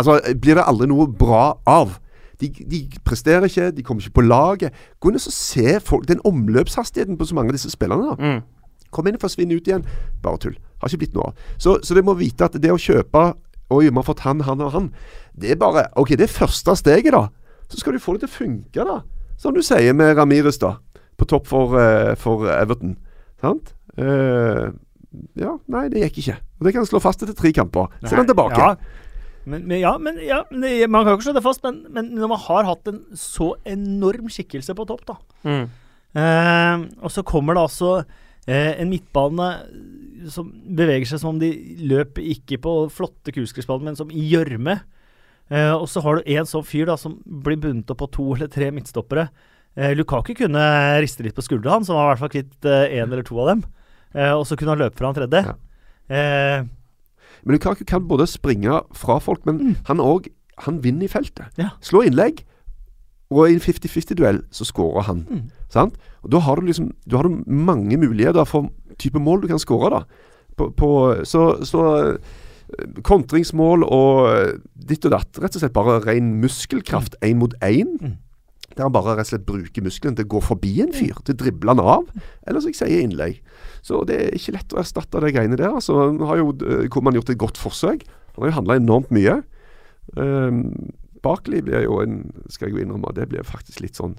Altså blir det aldri noe bra av. De, de presterer ikke, de kommer ikke på laget. Gå inn og se folk, den omløpshastigheten på så mange av disse spillerne. da. Mm. Kom inn og forsvinn ut igjen. Bare tull. Har ikke blitt noe av. Så, så det må vite at det å kjøpe Oi, vi har fått han, han og han. Det er bare Ok, det er første steget, da. Så skal du få det til å funke, da. som du sier med Ramires, da. På topp for, uh, for Everton. Sant? Uh, ja, nei, det gikk ikke. Og Det kan slå fast etter tre kamper. Se den han tilbake. Ja. Men, men, ja, men, ja, man kan ikke slå det fast, men, men, når man har hatt en så enorm skikkelse på topp, da mm. eh, Og så kommer det altså eh, en midtbane som beveger seg som om de løper ikke på flotte kunstgressbaner, men som i gjørme. Eh, og så har du en sånn fyr da som blir bundet opp på to eller tre midtstoppere. Eh, Lukaku kunne riste litt på skuldra, han, som var i hvert fall kvitt én eh, eller to av dem. Eh, og så kunne han løpe fra han tredje. Ja. Eh, men Lukaku kan både springe fra folk, men mm. han òg Han vinner i feltet. Ja. Slå innlegg, og i en 50-50-duell så skårer han. Mm. Sant? Og Da har du liksom Du har mange muligheter for type mål du kan skåre, da. På, på, så, så eh, kontringsmål og ditt og datt. Rett og slett bare ren muskelkraft én mm. mot én. Mm. Der han bare rett og slett bruker muskelen til å gå forbi en fyr, til å drible han av. Eller som jeg sier, innlegg. Så det er ikke lett å erstatte de greiene der. Altså, har jo Koman eh, gjort et godt forsøk. Han har jo handla enormt mye. Um, Barkley blir jo en Skal jeg gå innrømme, det blir faktisk litt sånn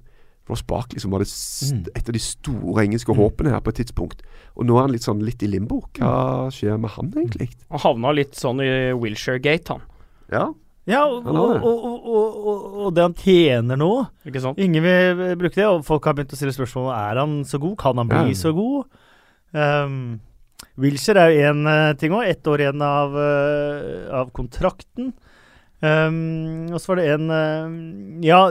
Ross Barkley som var det, mm. et av de store engelske mm. håpene her på et tidspunkt. Og nå er han litt sånn litt i limbo. Hva mm. skjer med han egentlig? Han havna litt sånn i Wilshire Gate, han. Ja. Ja, og, og, og, og, det han tjener nå Ikke sant? Ingen vil bruke det, og folk har begynt å stille spørsmål er han så god. Kan han bli ja. så god? Um, Wilshere er jo én eh, ting òg. Ett år igjen av, uh, av kontrakten. Um, og så var det en uh, Ja,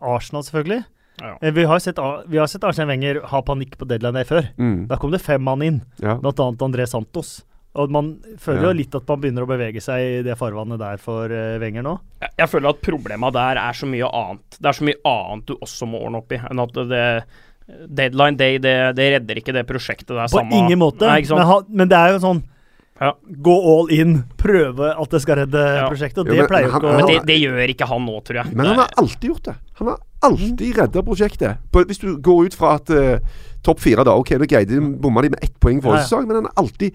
Arsenal, selvfølgelig. Ja. Vi har sett, vi har sett Arsenal Wenger ha panikk på deadline der før. Mm. Da kom det fem mann inn, ja. bl.a. André Santos. Og man føler jo litt at man begynner å bevege seg i det farvannet der for uh, Wenger nå. Jeg, jeg føler at problemet der er så mye annet. Det er så mye annet du også må ordne opp i, enn at det Deadline day, det, det redder ikke det prosjektet der. På samme, ingen måte, nei, men, ha, men, det er jo sånn ja. Gå all in, prøve at det skal redde ja. prosjektet. Det jo, men, pleier jo ikke å Men det, det, gjør ikke han nå, tror jeg. Men han har alltid gjort det. Han har alltid mm. redda prosjektet. På, hvis du går ut fra at uh, topp fire, da Ok, nå greide de bomma de med ett poeng forrige sesong, men han har alltid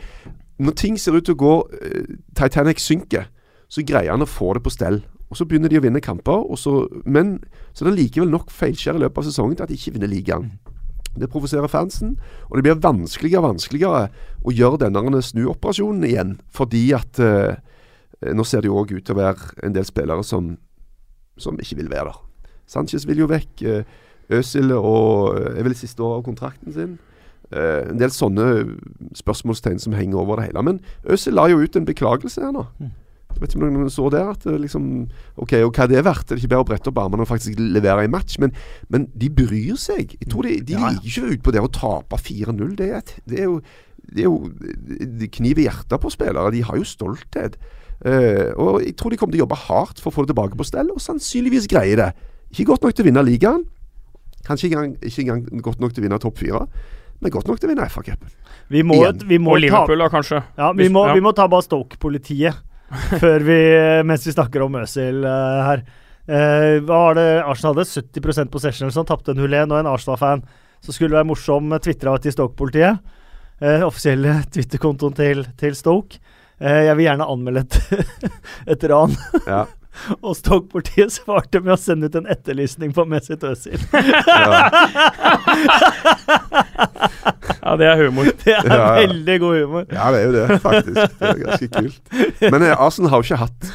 når ting ser ut til å gå uh, Titanic synker, så greier han å få det på stell. Og Så begynner de å vinne kamper, så, men så det er likevel nok feilskjær i løpet av sesongen til at de ikke vinner ligaen. Det provoserer fansen, og det blir vanskeligere og vanskeligere å gjøre denne snuoperasjonen igjen. Fordi at eh, nå ser det jo òg ut til å være en del spillere som, som ikke vil være der. Sanchez vil jo vekk. Eh, Øzil og, er vel siste år av kontrakten sin. Eh, en del sånne spørsmålstegn som henger over det hele. Men Øzil la jo ut en beklagelse her nå. Mm. Jeg vet ikke om noen så det. at liksom OK, og hva det er verdt? Det er ikke bedre å brette opp armene og faktisk levere en match. Men, men de bryr seg. Jeg tror De, de ja. liker ikke ut på det å tape 4-0. Det, det, er jo, det er jo de kniv i hjertet på spillere. De har jo stolthet. Uh, og jeg tror de kommer til å jobbe hardt for å få det tilbake på stell, og sannsynligvis greie det. Ikke godt nok til å vinne ligaen. Kanskje ikke engang, ikke engang godt nok til å vinne topp fire men godt nok til å vinne FA-cupen. Vi må, vi må og Liverpool, da, kanskje. Ja, vi må, ja. vi må ta bare Stoke-politiet vi, mens vi snakker om Øzil uh, her. Uh, hva var det Arsenal hadde? 70% possession som tapte en 0-1, og en Arsenal-fan som skulle være morsom, tvitra til Stoke-politiet. Uh, offisielle Twitter-kontoen til, til, Stoke. jeg vil gjerne anmelde et, et ran. Ja. Og Stoke-politiet svarte med å sende ut en etterlysning på Messi Özil. Ja. det er humor. Det er ja, veldig god humor. Ja, det er jo det, faktisk. Det er ganske kult. Men eh, Arsenal har jo ikke hatt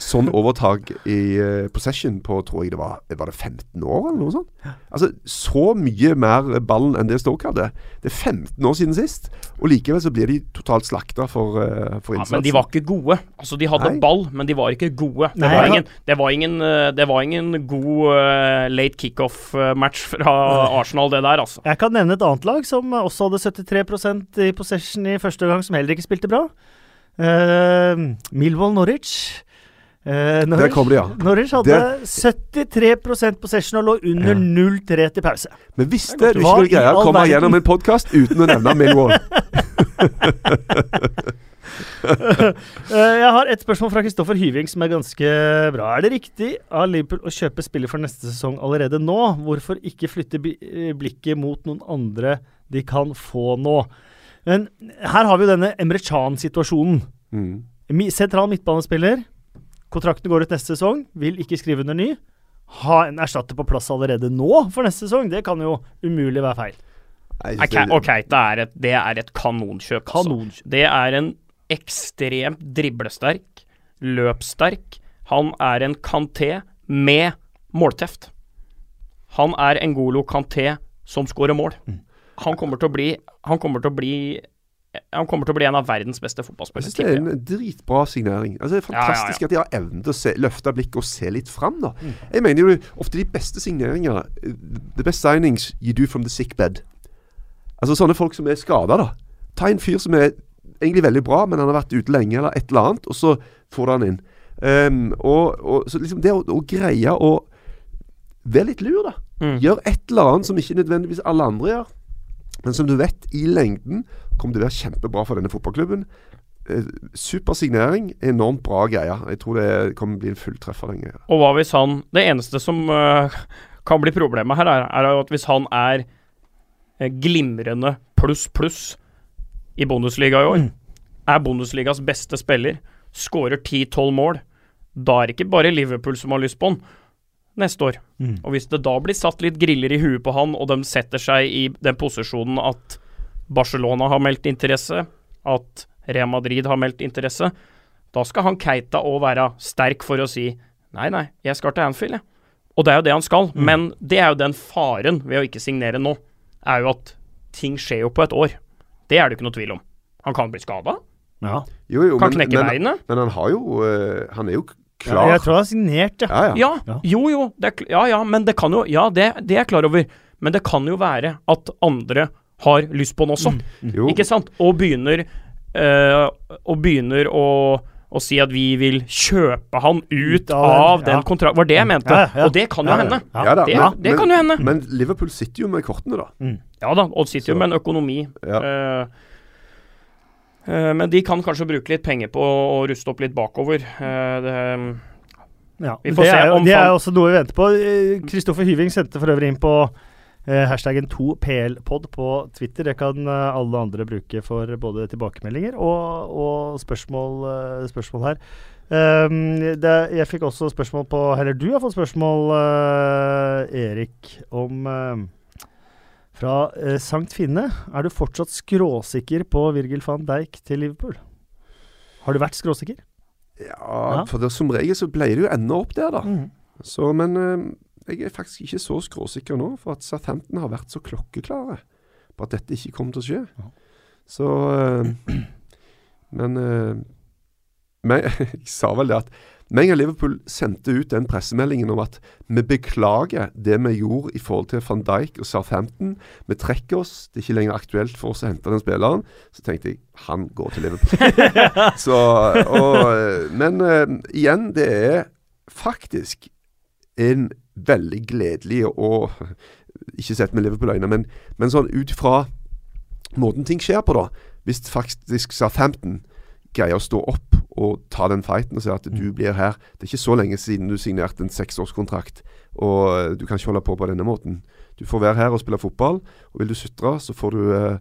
sånn overtak i uh, possession på tror jeg det var Var det 15 år, eller noe sånt? Altså, Så mye mer ballen enn det Stoke hadde. Det er 15 år siden sist, og likevel så blir de totalt slakta for, uh, for innsatsen. Ja, men de var ikke gode. Altså, de hadde Nei. ball, men de var ikke gode. Det, Nei, var, ingen, det var, ingen, eh, det var ingen, god uh, late kickoff-match fra Arsenal, det der, altså. Jeg kan nevne et annet lag som også hadde 73% i possession i første gang, som heller ikke spilte bra. Uh, Millwall Norwich. Eh, Norwich, kommer ja. Norwich hadde det... 73% possession og lå under ja. 0-3 til pause. Men visste du ikke noe greia å komme gjennom en podkast uten å nevne Millwall? Eh, jeg har et spørsmål fra Kristoffer Hyving som er ganske bra. Er det riktig av Liverpool å kjøpe spiller for neste sesong allerede nå? Hvorfor ikke flytte eh, blikket mot noen andre de kan få nå? Men her har vi jo denne Emre Chan-situasjonen. Mm. Sentral midtbanespiller Kontrakten går ut neste sesong, vil ikke skrive under ny. ha en erstatter på plass allerede nå for neste sesong, det kan jo umulig være feil. Okay, ok, det er et, det er et kanonkjøp. Altså. Det er en ekstremt driblesterk, løpssterk. Han er en Kanté med målteft. Han er en Golo Kanté som skårer mål. Han kommer til å bli Han kommer til å bli han kommer til å bli en av verdens beste fotballspillere. Det er en dritbra signering. Altså, det er fantastisk ja, ja, ja. at de har evnen til å se, løfte blikket og se litt fram. Da. Mm. Jeg mener jo ofte de beste signeringer The best signings you do from the sick bed. Altså sånne folk som er skada, da. Ta en fyr som er egentlig veldig bra, men han har vært ute lenge, eller et eller annet, og så får du han inn. Um, og, og, så liksom Det å, å greie å være litt lur, da. Mm. Gjør et eller annet som ikke nødvendigvis alle andre gjør. Men som du vet, i lengden kommer til å være kjempebra for denne fotballklubben. Eh, super signering, enormt bra greie. Jeg tror det kommer bli en fulltreffer. den greia. Og hva hvis han Det eneste som uh, kan bli problemet her, er, er at hvis han er uh, glimrende pluss pluss i Bundesliga i år, mm. er Bundesligas beste spiller, skårer 10-12 mål, da er det ikke bare Liverpool som har lyst på han neste år. Mm. Og hvis det da blir satt litt griller i huet på han, og de setter seg i den posisjonen at Barcelona har meldt interesse, at Real Madrid har meldt interesse, da skal han Keita òg være sterk for å si nei, nei, jeg skal til Anfield, jeg. Og det er jo det han skal, mm. men det er jo den faren ved å ikke signere nå, er jo at ting skjer jo på et år. Det er det ikke noe tvil om. Han kan bli skada. Ja. Jo, jo, kan men, knekke beinet. Men han har jo uh, Han er jo klar. Ja, jeg tror han har signert, ja. Ja, ja. Jo, jo. Er, ja, ja, men det kan jo Ja, det, det er jeg klar over. Men det kan jo være at andre har lyst på den også. Mm. Ikke sant? Og begynner uh, Og begynner å, å si at vi vil kjøpe han ut av, av den ja. kontrakten. Var det jeg mente. Ja, ja. Og det kan jo hende. Da, det, men, det kan jo hende. Men Liverpool sitter jo med kortene, da. Mm. Ja da, og sitter Så. jo med en økonomi. Uh, Uh, men de kan kanskje bruke litt penger på å ruste opp litt bakover. Uh, det, ja, vi får det se er, om Det er også noe vi venter på. Kristoffer Hyving sendte for øvrig inn på Eh, hashtaggen 2plpod på Twitter. Det kan eh, alle andre bruke for både tilbakemeldinger og, og spørsmål, eh, spørsmål, her. Um, det, jeg fikk også spørsmål på Eller du har fått spørsmål, uh, Erik, om uh, Fra uh, Sankt Finne. Er du fortsatt skråsikker på Virgil van Dijk til Liverpool? Har du vært skråsikker? Ja, ja. for det, som regel så pleier det jo å ende opp der, da. Mm. Så, men jeg er faktisk ikke så skråsikker nå, for at Southampton har vært så klokkeklare på at dette ikke kommer til å skje. Ja. Så øh, Men øh, men, jeg sa vel det at med en gang Liverpool sendte ut den pressemeldingen om at vi beklager det vi gjorde i forhold til van Dijk og Southampton, vi trekker oss, det er ikke lenger aktuelt for oss å hente den spilleren, så tenkte jeg han går til Liverpool. så, og, øh, men uh, igjen, det er faktisk en veldig gledelig og Ikke sett med Liverpool-øyne, men, men sånn ut fra måten ting skjer på, da. Hvis faktisk Southampton greier å stå opp og ta den fighten og si at du mm. blir her Det er ikke så lenge siden du signerte en seksårskontrakt, og du kan ikke holde på på denne måten. Du får være her og spille fotball, og vil du sutre, så får du uh,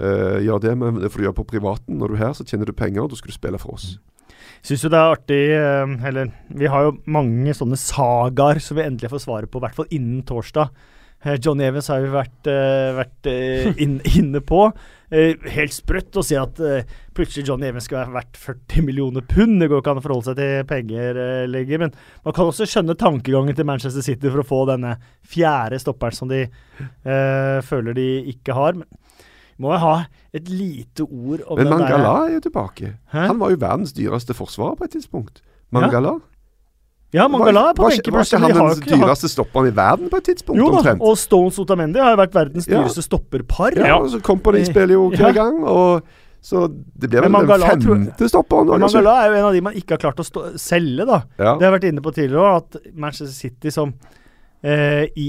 uh, gjøre det, men det får du gjøre på privaten. Når du er her, så tjener du penger, og da skal du spille for oss. Syns jo det er artig eh, Eller vi har jo mange sånne sagaer som vi endelig får svaret på, i hvert fall innen torsdag. Eh, Johnny Evans har vi vært, uh, vært uh, inn, inne på. Uh, helt sprøtt å si at plutselig Johnny Evans skal være verdt 40 millioner pund. Det går ikke an å forholde seg til penger lenger. Men man kan også skjønne tankegangen til Manchester City for å få denne fjerde stopperen som de føler de ikke har. Men må jeg ha et lite ord om Men Mangala er jo tilbake. Hæ? Han var jo verdens dyreste forsvarer på et tidspunkt. Mangala. Ja, ja Mangala er på benkeplassen. Var ikke han den dyreste stopperen i verden på et tidspunkt? Jo da, og Stones Otamendi har jo vært verdens dyreste ja. stopperpar. Ja, og så Company spiller jo hver gang. og så det blir vel Mangala, den femte stopperen. Men Mangala er jo en av de man ikke har klart å selge, da. Ja. Det har jeg vært inne på tidligere òg, at Manchester City som eh, i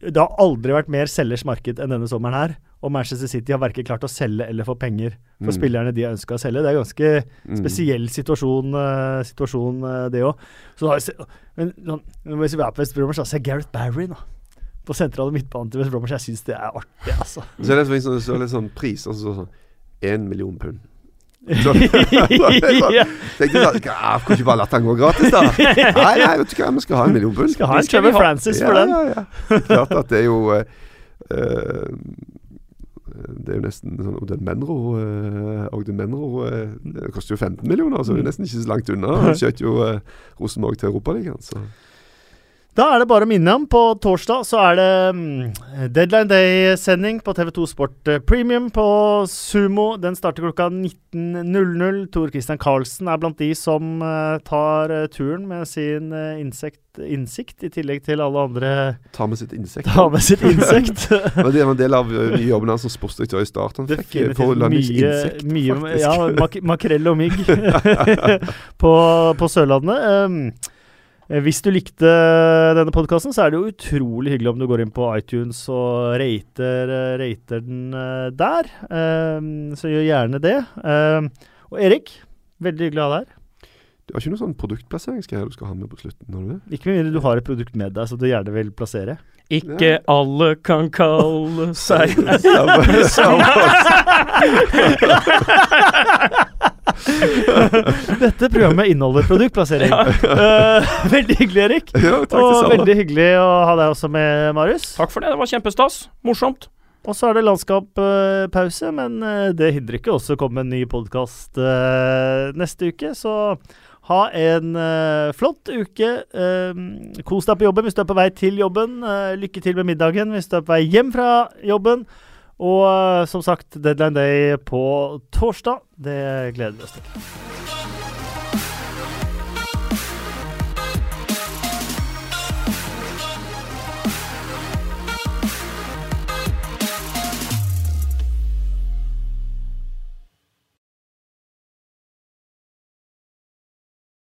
Det har aldri vært mer selgers marked enn denne sommeren her. Og Manchester City har verken klart å selge eller få penger for mm. spillerne de har ønska å selge. Det er en ganske mm. spesiell situasjon, uh, situasjon uh, det òg. Men hvis vi er på West Bromwich, så er Gareth Barry nå. På sentrale midtbanen til West Bromwich. Jeg syns det er artig, altså. Så er det sånn, så, så litt sånn pris, altså sånn én million pund. Så, tenkte sånn Kunne ikke bare latt han gå gratis, da? Nei, nei, vet du hva, vi skal ha en million pund. Skal ha en Trevor Francis for ja, den. Ja, ja. Klart at det er jo uh, Det er jo nesten sånn Ogden Menro uh, Ogden Menro uh, Det koster jo 15 millioner, så det er nesten ikke så langt unna. Han skjøt jo uh, Rosenborg til Europaligaen, så da er det bare å minne om, på torsdag så er det um, Deadline Day-sending på TV2 Sport uh, Premium på Sumo. Den starter klokka 19.00. Tor Christian Karlsen er blant de som uh, tar uh, turen med sin insekt, innsikt, i tillegg til alle andre Ta med sitt insekt. Ta med sitt insekt. det var en del av jobben hans som sportsdirektør i Start. Han fikk mye, insekt, mye, faktisk. Ja, mak makrell og mygg på, på Sørlandet. Um, Eh, hvis du likte denne podkasten, så er det jo utrolig hyggelig om du går inn på iTunes og rater, eh, rater den eh, der. Så gjør gjerne det. Og Erik, veldig hyggelig å ha deg her. Du har ikke noen sånn produktplasseringsgreier du skal ha med på slutten? har du det? Ikke med mindre du har et produkt med deg som du gjerne vil plassere. Ikke ja. alle kan kalle seg Dette programmet inneholder produktplassering. Uh, veldig hyggelig, Erik. Ja, takk og veldig hyggelig å ha deg også med, Marius. Takk for det. Det var kjempestas. Morsomt. Og så er det landskappause, men uh, det hindrer ikke også å komme med en ny podkast uh, neste uke. Så ha en flott uke. kos deg på jobben hvis du er på vei til jobben. lykke til med middagen hvis du er på vei hjem fra jobben. Og som sagt, deadline day på torsdag. Det gleder vi oss til.